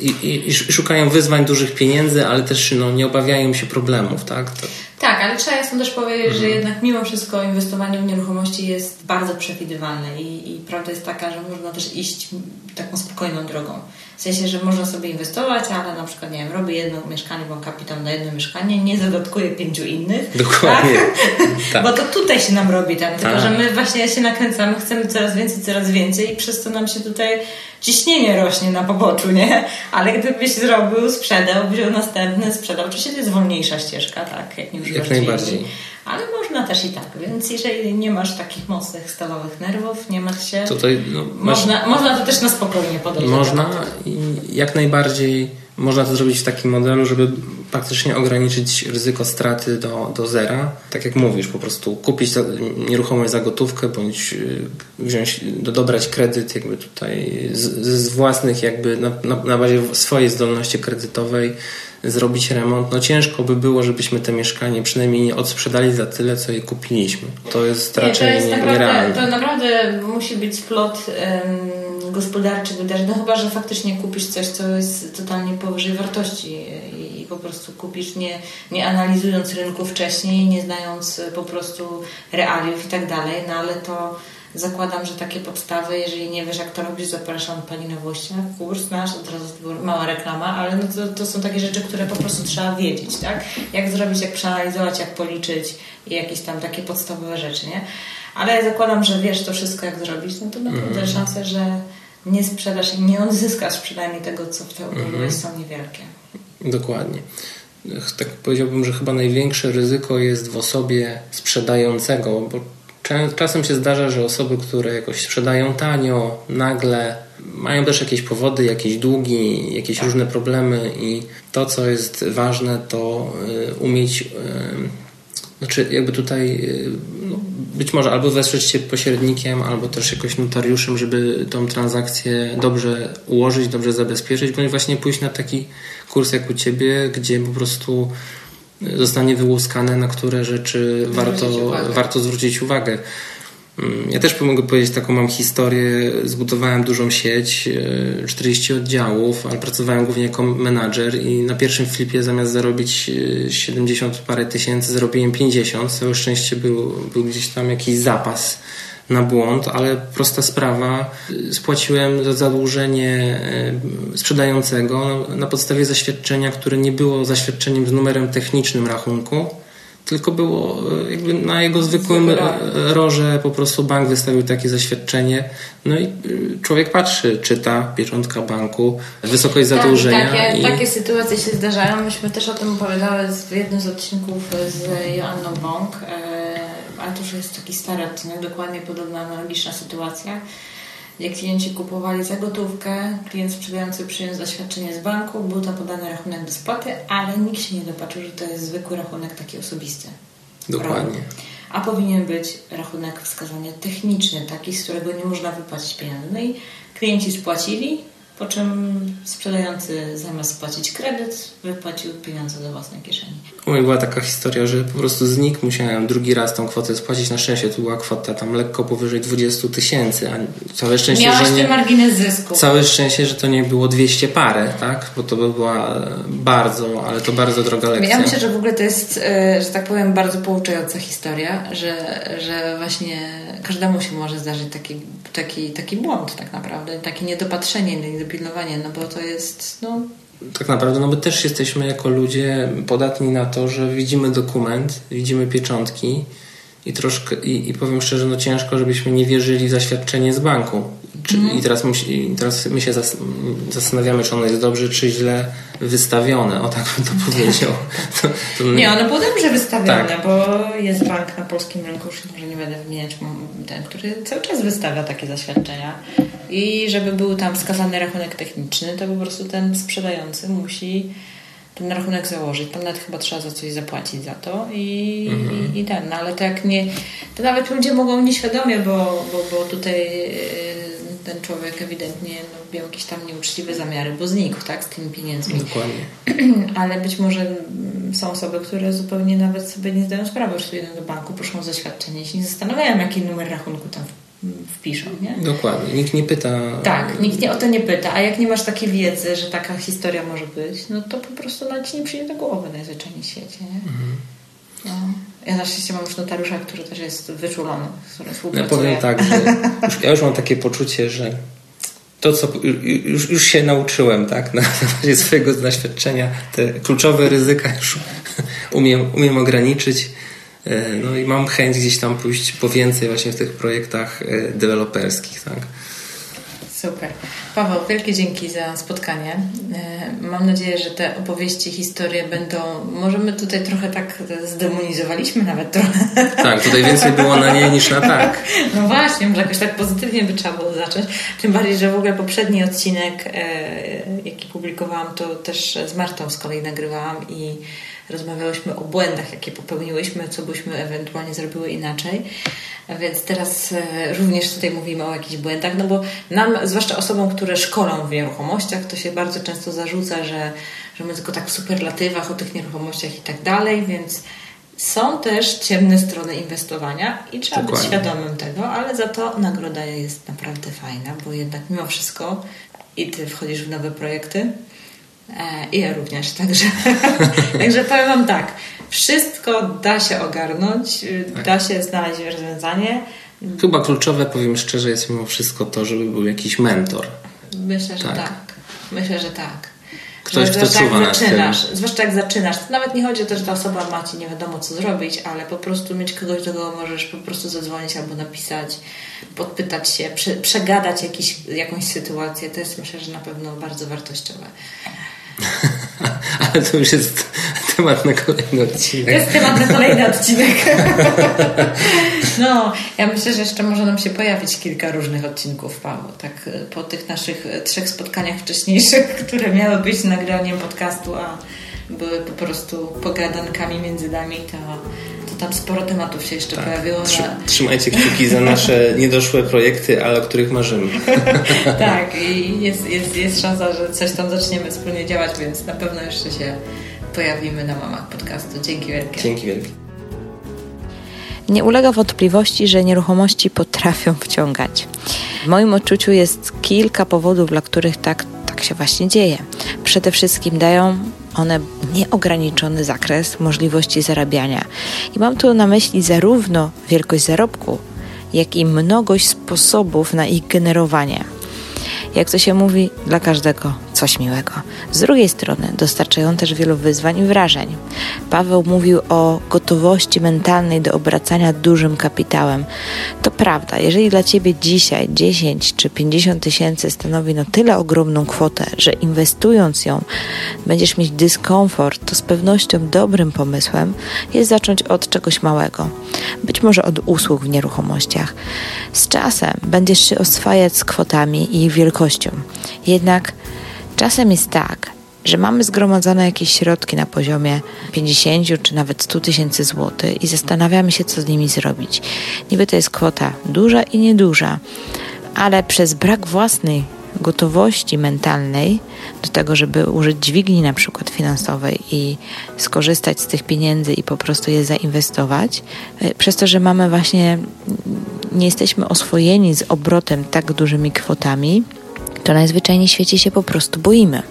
i, i, i, szukają wyzwań dużych pieniędzy, ale też no, nie obawiają się problemów, tak? To... Tak, ale trzeba jasno też powiedzieć, mhm. że jednak mimo wszystko inwestowanie w nieruchomości jest bardzo przewidywalne i, i prawda jest taka, że można też iść taką spokojną drogą. W sensie, że można sobie inwestować, ale na przykład, nie wiem, robię jedno mieszkanie, bo kapitał na jedno mieszkanie, nie zadatkuję pięciu innych. Dokładnie. Tak? tak. Bo to tutaj się nam robi tam, tylko że my właśnie się nakręcamy, chcemy coraz więcej, coraz więcej i przez to nam się tutaj ciśnienie rośnie na poboczu, nie? Ale gdybyś zrobił, sprzedał, wziął następny, sprzedał, oczywiście to jest wolniejsza ścieżka, tak? Jak, jak najbardziej. Ale można też i tak, więc jeżeli nie masz takich mocnych stalowych nerwów, nie masz się. Tutaj, no, masz... można, można to też na spokojnie podejść. Można i jak najbardziej można to zrobić w takim modelu, żeby praktycznie ograniczyć ryzyko straty do, do zera. Tak jak mówisz, po prostu kupić nieruchomość za gotówkę, bądź y, wziąć, dobrać kredyt jakby tutaj z, z własnych jakby na, na, na bazie swojej zdolności kredytowej zrobić remont, no ciężko by było, żebyśmy te mieszkanie przynajmniej nie odsprzedali za tyle, co je kupiliśmy. To jest nie, raczej to jest naprawdę, nierealne. To naprawdę musi być splot um, gospodarczy wydarzeń, no chyba, że faktycznie kupisz coś, co jest totalnie powyżej wartości i, i po prostu kupisz nie, nie analizując rynku wcześniej, nie znając po prostu realiów i tak dalej, no ale to Zakładam, że takie podstawy, jeżeli nie wiesz, jak to robisz, zapraszam Pani na Włościach, kurs nasz, od razu mała reklama, ale no to, to są takie rzeczy, które po prostu trzeba wiedzieć, tak? Jak zrobić, jak przeanalizować, jak policzyć i jakieś tam takie podstawowe rzeczy, nie? Ale ja zakładam, że wiesz to wszystko, jak zrobić, no to naprawdę mm. szanse, że nie sprzedasz i nie odzyskasz przynajmniej tego, co w te mm. są niewielkie. Dokładnie tak powiedziałbym, że chyba największe ryzyko jest w osobie sprzedającego, bo Czasem się zdarza, że osoby, które jakoś sprzedają tanio, nagle mają też jakieś powody, jakieś długi, jakieś różne problemy i to, co jest ważne, to y, umieć, y, znaczy jakby tutaj y, no, być może albo wesprzeć się pośrednikiem, albo też jakoś notariuszem, żeby tą transakcję dobrze ułożyć, dobrze zabezpieczyć, bądź właśnie pójść na taki kurs jak u Ciebie, gdzie po prostu zostanie wyłuskane, na które rzeczy warto, warto zwrócić uwagę. Mm, ja też mogę powiedzieć taką mam historię. Zbudowałem dużą sieć, 40 e, oddziałów, ale pracowałem głównie jako menadżer i na pierwszym flipie zamiast zarobić 70 e, parę tysięcy, zarobiłem 50. Całe szczęście był, był gdzieś tam jakiś zapas na błąd, ale prosta sprawa. Spłaciłem za zadłużenie e, sprzedającego na podstawie zaświadczenia, które nie było zaświadczeniem z numerem technicznym rachunku, tylko było e, jakby na jego zwykłym roże po prostu bank wystawił takie zaświadczenie. No i e, człowiek patrzy, czyta pieczątka banku, wysokość tak, zadłużenia. Takie, i... takie sytuacje się zdarzają. Myśmy też o tym opowiadały w jednym z odcinków z Joanną Bąk ale to już jest taki stary odcinek, dokładnie podobna, analogiczna sytuacja. Jak klienci kupowali za gotówkę, klient sprzedający przyjął zaświadczenie z banku, był to podany rachunek do spłaty, ale nikt się nie dopatrzył, że to jest zwykły rachunek taki osobisty. Dokładnie. A powinien być rachunek wskazania techniczny, taki, z którego nie można wypłacić pieniędzy. No i klienci spłacili, po czym sprzedający zamiast spłacić kredyt, wypłacił pieniądze do własnej kieszeni. U mnie była taka historia, że po prostu znikł, musiałem drugi raz tą kwotę spłacić. Na szczęście tu była kwota tam lekko powyżej 20 tysięcy, a całe szczęście, Miałaś że nie... margines zysku. Całe szczęście, że to nie było 200 parę, tak? Bo to by była bardzo, ale to bardzo droga lekcja. Ja myślę, że w ogóle to jest, e, że tak powiem, bardzo pouczająca historia, że, że właśnie każdemu się może zdarzyć taki, taki, taki błąd tak naprawdę, takie niedopatrzenie, niedopilnowanie, no bo to jest, no... Tak naprawdę, no my też jesteśmy jako ludzie podatni na to, że widzimy dokument, widzimy pieczątki i troszkę, i, i powiem szczerze, no ciężko, żebyśmy nie wierzyli w zaświadczenie z banku. Czy, mm. I teraz, musi, teraz my się zas, zastanawiamy, czy ono jest dobrze, czy źle wystawione. O tak bym to powiedział. To, to nie, ono było dobrze wystawione, tak. bo jest bank na polskim rynku, już może nie będę wymieniać ten, który cały czas wystawia takie zaświadczenia. I żeby był tam wskazany rachunek techniczny, to po prostu ten sprzedający musi ten rachunek założyć. Tam nawet chyba trzeba za coś zapłacić za to i, mhm. i, i ten. No ale to jak nie... To nawet ludzie mogą nieświadomie, bo, bo, bo tutaj ten człowiek ewidentnie no, miał jakieś tam nieuczciwe zamiary, bo znikł tak, z tymi pieniędzmi. Dokładnie. Ale być może są osoby, które zupełnie nawet sobie nie zdają sprawy, że idą do banku, proszą o zaświadczenie się nie zastanawiają, jaki numer rachunku tam wpiszą, nie? Dokładnie. Nikt nie pyta. Tak, nikt nie, o to nie pyta. A jak nie masz takiej wiedzy, że taka historia może być, no to po prostu nawet ci nie przyjdzie do głowy najzwyczajniej w świecie, nie? Mhm. No. Ja na szczęście mam już notariusza, który też jest wyczulony, z którym współpracuję. Ja powiem tak, że już, ja już mam takie poczucie, że to, co już, już się nauczyłem, tak, na zasadzie swojego doświadczenia, te kluczowe ryzyka już umiem, umiem ograniczyć. E, no i mam chęć gdzieś tam pójść po więcej właśnie w tych projektach e, deweloperskich, tak. Super. Paweł, wielkie dzięki za spotkanie. E, mam nadzieję, że te opowieści, historie będą. Może my tutaj trochę tak zdemonizowaliśmy nawet trochę. Tak, tutaj więcej było na nie niż na tak. No właśnie, może jakoś tak pozytywnie by trzeba było zacząć. Tym bardziej, że w ogóle poprzedni odcinek, e, jaki publikowałam, to też z Martą z kolei nagrywałam i rozmawiałyśmy o błędach, jakie popełniłyśmy, co byśmy ewentualnie zrobiły inaczej. Więc teraz e, również tutaj mówimy o jakichś błędach, no bo nam, zwłaszcza osobom, które szkolą w nieruchomościach, to się bardzo często zarzuca, że, że my tylko tak w superlatywach o tych nieruchomościach i tak dalej, więc są też ciemne strony inwestowania i trzeba Dokładnie. być świadomym tego, ale za to nagroda jest naprawdę fajna, bo jednak mimo wszystko i ty wchodzisz w nowe projekty, E, I ja również, także, także powiem Wam tak, wszystko da się ogarnąć, y, tak. da się znaleźć rozwiązanie. Chyba kluczowe, powiem szczerze, jest mimo wszystko to, żeby był jakiś mentor. Myślę, że tak. tak. Myślę, że tak. Ktoś, kto czuwa jak zaczynasz, Zwłaszcza jak zaczynasz. To nawet nie chodzi o to, że ta osoba ma Ci nie wiadomo co zrobić, ale po prostu mieć kogoś, do kogo możesz po prostu zadzwonić albo napisać, podpytać się, prze, przegadać jakiś, jakąś sytuację. To jest myślę, że na pewno bardzo wartościowe. Ale to już jest temat na kolejny odcinek. To jest temat na kolejny odcinek. No, ja myślę, że jeszcze może nam się pojawić kilka różnych odcinków, Paweł. Tak po tych naszych trzech spotkaniach wcześniejszych, które miały być nagraniem podcastu, a były po prostu pogadankami między nami, to tam sporo tematów się jeszcze tak. pojawiło. Na... Trzymajcie kciuki za nasze niedoszłe projekty, ale o których marzymy. tak, i jest, jest, jest szansa, że coś tam zaczniemy wspólnie działać, więc na pewno jeszcze się pojawimy na mamach podcastu. Dzięki wielkie. Dzięki wielkie. Nie ulega wątpliwości, że nieruchomości potrafią wciągać. W moim odczuciu jest kilka powodów, dla których tak, tak się właśnie dzieje. Przede wszystkim dają one nieograniczony zakres możliwości zarabiania. I mam tu na myśli zarówno wielkość zarobku, jak i mnogość sposobów na ich generowanie jak to się mówi, dla każdego coś miłego. Z drugiej strony dostarczają też wielu wyzwań i wrażeń. Paweł mówił o gotowości mentalnej do obracania dużym kapitałem. To prawda, jeżeli dla ciebie dzisiaj 10 czy 50 tysięcy stanowi no tyle ogromną kwotę, że inwestując ją będziesz mieć dyskomfort, to z pewnością dobrym pomysłem jest zacząć od czegoś małego. Być może od usług w nieruchomościach. Z czasem będziesz się oswajać z kwotami i ich wielkością. Jednak czasem jest tak, że mamy zgromadzone jakieś środki na poziomie 50 czy nawet 100 tysięcy złotych i zastanawiamy się, co z nimi zrobić. Niby to jest kwota duża i nieduża, ale przez brak własnej gotowości mentalnej do tego, żeby użyć dźwigni na przykład finansowej i skorzystać z tych pieniędzy i po prostu je zainwestować, e, przez to, że mamy właśnie, nie jesteśmy oswojeni z obrotem tak dużymi kwotami, to najzwyczajniej w świecie się po prostu boimy.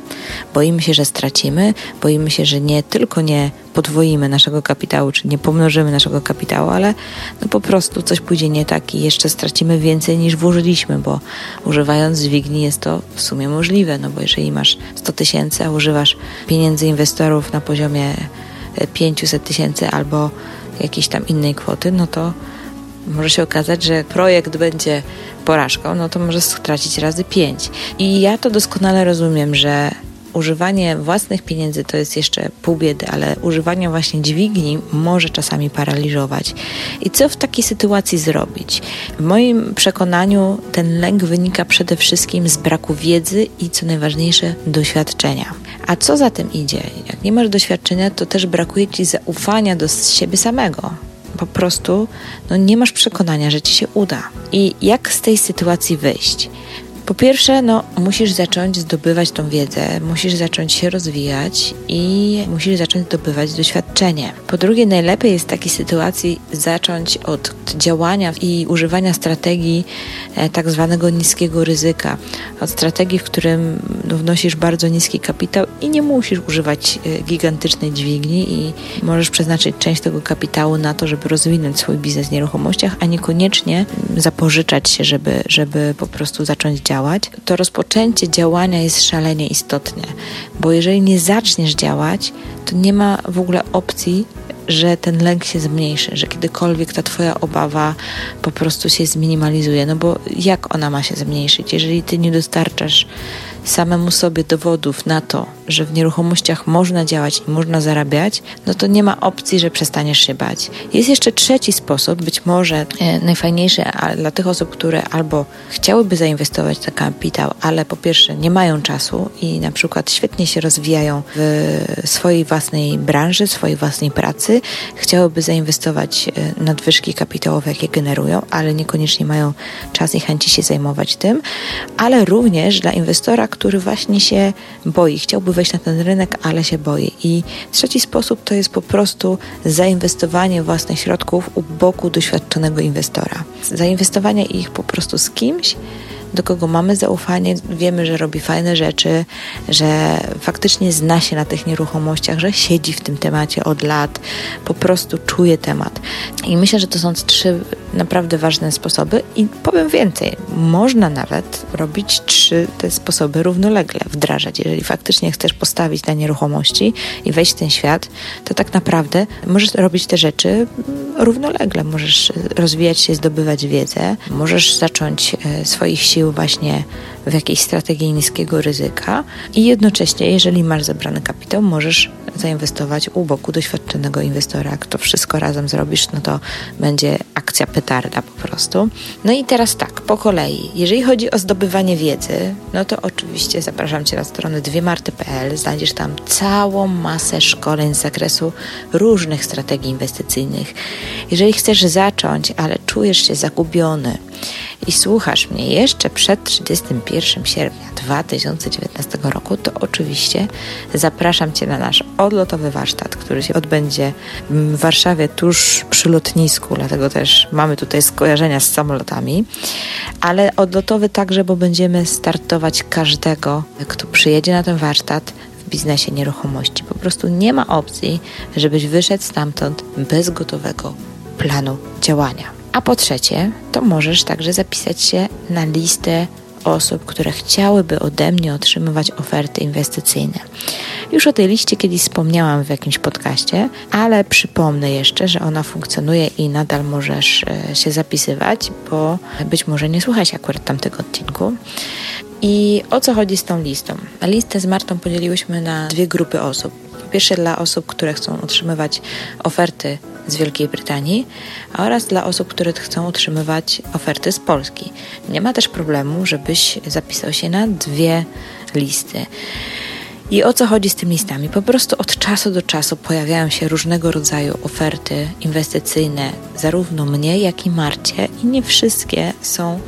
Boimy się, że stracimy, boimy się, że nie tylko nie podwoimy naszego kapitału, czy nie pomnożymy naszego kapitału, ale no po prostu coś pójdzie nie tak i jeszcze stracimy więcej niż włożyliśmy, bo używając dźwigni jest to w sumie możliwe, no bo jeżeli masz 100 tysięcy, a używasz pieniędzy inwestorów na poziomie 500 tysięcy albo jakiejś tam innej kwoty, no to może się okazać, że projekt będzie porażką, no to może stracić razy pięć. I ja to doskonale rozumiem, że używanie własnych pieniędzy to jest jeszcze pół biedy, ale używanie właśnie dźwigni może czasami paraliżować. I co w takiej sytuacji zrobić? W moim przekonaniu ten lęk wynika przede wszystkim z braku wiedzy i co najważniejsze doświadczenia. A co za tym idzie? Jak nie masz doświadczenia, to też brakuje ci zaufania do siebie samego po prostu no, nie masz przekonania, że ci się uda. I jak z tej sytuacji wyjść? Po pierwsze, no, musisz zacząć zdobywać tą wiedzę, musisz zacząć się rozwijać i musisz zacząć zdobywać doświadczenie. Po drugie, najlepiej jest w takiej sytuacji zacząć od działania i używania strategii e, tak zwanego niskiego ryzyka. Od strategii, w którym no, wnosisz bardzo niski kapitał i nie musisz używać e, gigantycznej dźwigni i możesz przeznaczyć część tego kapitału na to, żeby rozwinąć swój biznes w nieruchomościach, a niekoniecznie zapożyczać się, żeby, żeby po prostu zacząć działać działać, to rozpoczęcie działania jest szalenie istotne, bo jeżeli nie zaczniesz działać, to nie ma w ogóle opcji, że ten lęk się zmniejszy, że kiedykolwiek ta Twoja obawa po prostu się zminimalizuje. No bo jak ona ma się zmniejszyć, jeżeli Ty nie dostarczasz samemu sobie dowodów na to, że w nieruchomościach można działać i można zarabiać, no to nie ma opcji, że przestaniesz się bać. Jest jeszcze trzeci sposób, być może e, najfajniejszy dla tych osób, które albo chciałyby zainwestować w kapitał, ale po pierwsze nie mają czasu i na przykład świetnie się rozwijają w swojej własnej branży, swojej własnej pracy, chciałyby zainwestować e, nadwyżki kapitałowe, jakie generują, ale niekoniecznie mają czas i chęci się zajmować tym, ale również dla inwestora, który właśnie się boi, chciałby wejść na ten rynek, ale się boi. I trzeci sposób to jest po prostu zainwestowanie własnych środków u boku doświadczonego inwestora. Zainwestowanie ich po prostu z kimś, do kogo mamy zaufanie, wiemy, że robi fajne rzeczy, że faktycznie zna się na tych nieruchomościach, że siedzi w tym temacie od lat, po prostu czuje temat. I myślę, że to są trzy naprawdę ważne sposoby i powiem więcej, można nawet robić trzy te sposoby równolegle, wdrażać. Jeżeli faktycznie chcesz postawić na nieruchomości i wejść w ten świat, to tak naprawdę możesz robić te rzeczy równolegle. Możesz rozwijać się, zdobywać wiedzę, możesz zacząć e, swoich sił właśnie w jakiejś strategii niskiego ryzyka i jednocześnie, jeżeli masz zebrany kapitał, możesz zainwestować u boku doświadczonego inwestora. Jak to wszystko razem zrobisz, no to będzie akcja petarda po prostu. No i teraz tak, po kolei. Jeżeli chodzi o zdobywanie wiedzy, no to oczywiście zapraszam Cię na stronę dwiemarty.pl. Znajdziesz tam całą masę szkoleń z zakresu różnych strategii inwestycyjnych. Jeżeli chcesz zacząć, ale czujesz się zagubiony, i słuchasz mnie jeszcze przed 31 sierpnia 2019 roku, to oczywiście zapraszam Cię na nasz odlotowy warsztat, który się odbędzie w Warszawie tuż przy lotnisku, dlatego też mamy tutaj skojarzenia z samolotami, ale odlotowy także, bo będziemy startować każdego, kto przyjedzie na ten warsztat biznesie nieruchomości. Po prostu nie ma opcji, żebyś wyszedł stamtąd bez gotowego planu działania. A po trzecie, to możesz także zapisać się na listę osób, które chciałyby ode mnie otrzymywać oferty inwestycyjne. Już o tej liście kiedyś wspomniałam w jakimś podcaście, ale przypomnę jeszcze, że ona funkcjonuje i nadal możesz e, się zapisywać, bo być może nie słuchać akurat tamtego odcinku. I o co chodzi z tą listą? Listę z Martą podzieliłyśmy na dwie grupy osób. Pierwsze dla osób, które chcą otrzymywać oferty z Wielkiej Brytanii oraz dla osób, które chcą otrzymywać oferty z Polski. Nie ma też problemu, żebyś zapisał się na dwie listy. I o co chodzi z tymi listami? Po prostu od czasu do czasu pojawiają się różnego rodzaju oferty inwestycyjne, zarówno mnie, jak i Marcie, i nie wszystkie są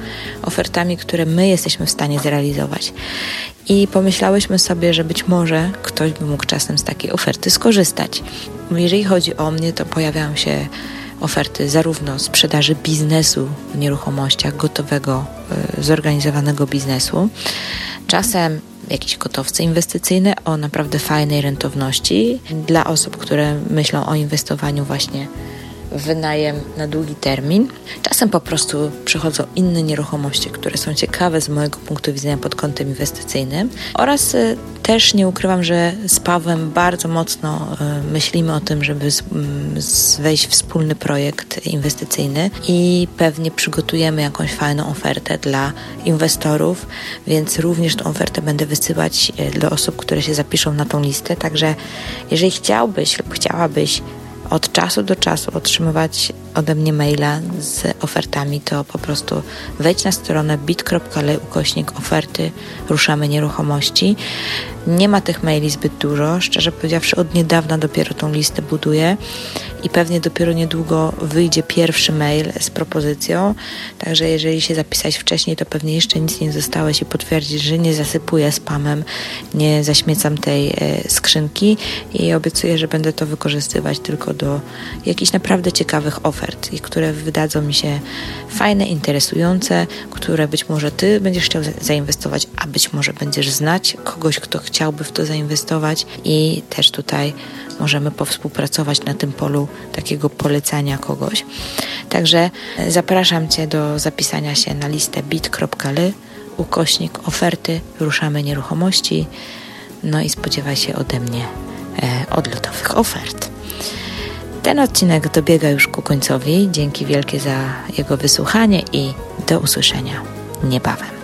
ofertami, które my jesteśmy w stanie zrealizować. I pomyślałyśmy sobie, że być może ktoś by mógł czasem z takiej oferty skorzystać. Jeżeli chodzi o mnie, to pojawiają się oferty zarówno sprzedaży biznesu w nieruchomościach, gotowego, y, zorganizowanego biznesu, czasem jakieś gotowce inwestycyjne o naprawdę fajnej rentowności dla osób, które myślą o inwestowaniu właśnie wynajem na długi termin. Czasem po prostu przychodzą inne nieruchomości, które są ciekawe z mojego punktu widzenia pod kątem inwestycyjnym oraz y, też nie ukrywam, że z Pawłem bardzo mocno y, myślimy o tym, żeby wejść w wspólny projekt inwestycyjny i pewnie przygotujemy jakąś fajną ofertę dla inwestorów, więc również tą ofertę będę wysyłać y, do osób, które się zapiszą na tą listę. Także jeżeli chciałbyś lub chciałabyś od czasu do czasu otrzymywać ode mnie maila z ofertami, to po prostu wejdź na stronę bit.ly ukośnik oferty ruszamy nieruchomości. Nie ma tych maili zbyt dużo, szczerze powiedziawszy od niedawna dopiero tą listę buduję i pewnie dopiero niedługo wyjdzie pierwszy mail z propozycją, także jeżeli się zapisać wcześniej, to pewnie jeszcze nic nie zostałeś i potwierdzić, że nie zasypuję spamem, nie zaśmiecam tej e, skrzynki i obiecuję, że będę to wykorzystywać tylko do jakichś naprawdę ciekawych ofert i które wydadzą mi się fajne, interesujące, które być może Ty będziesz chciał zainwestować, a być może będziesz znać kogoś, kto chciałby w to zainwestować i też tutaj możemy powspółpracować na tym polu takiego polecania kogoś. Także zapraszam Cię do zapisania się na listę bit.ly ukośnik oferty ruszamy nieruchomości no i spodziewaj się ode mnie e, odlotowych ofert. Ten odcinek dobiega już ku końcowi. Dzięki wielkie za jego wysłuchanie i do usłyszenia niebawem.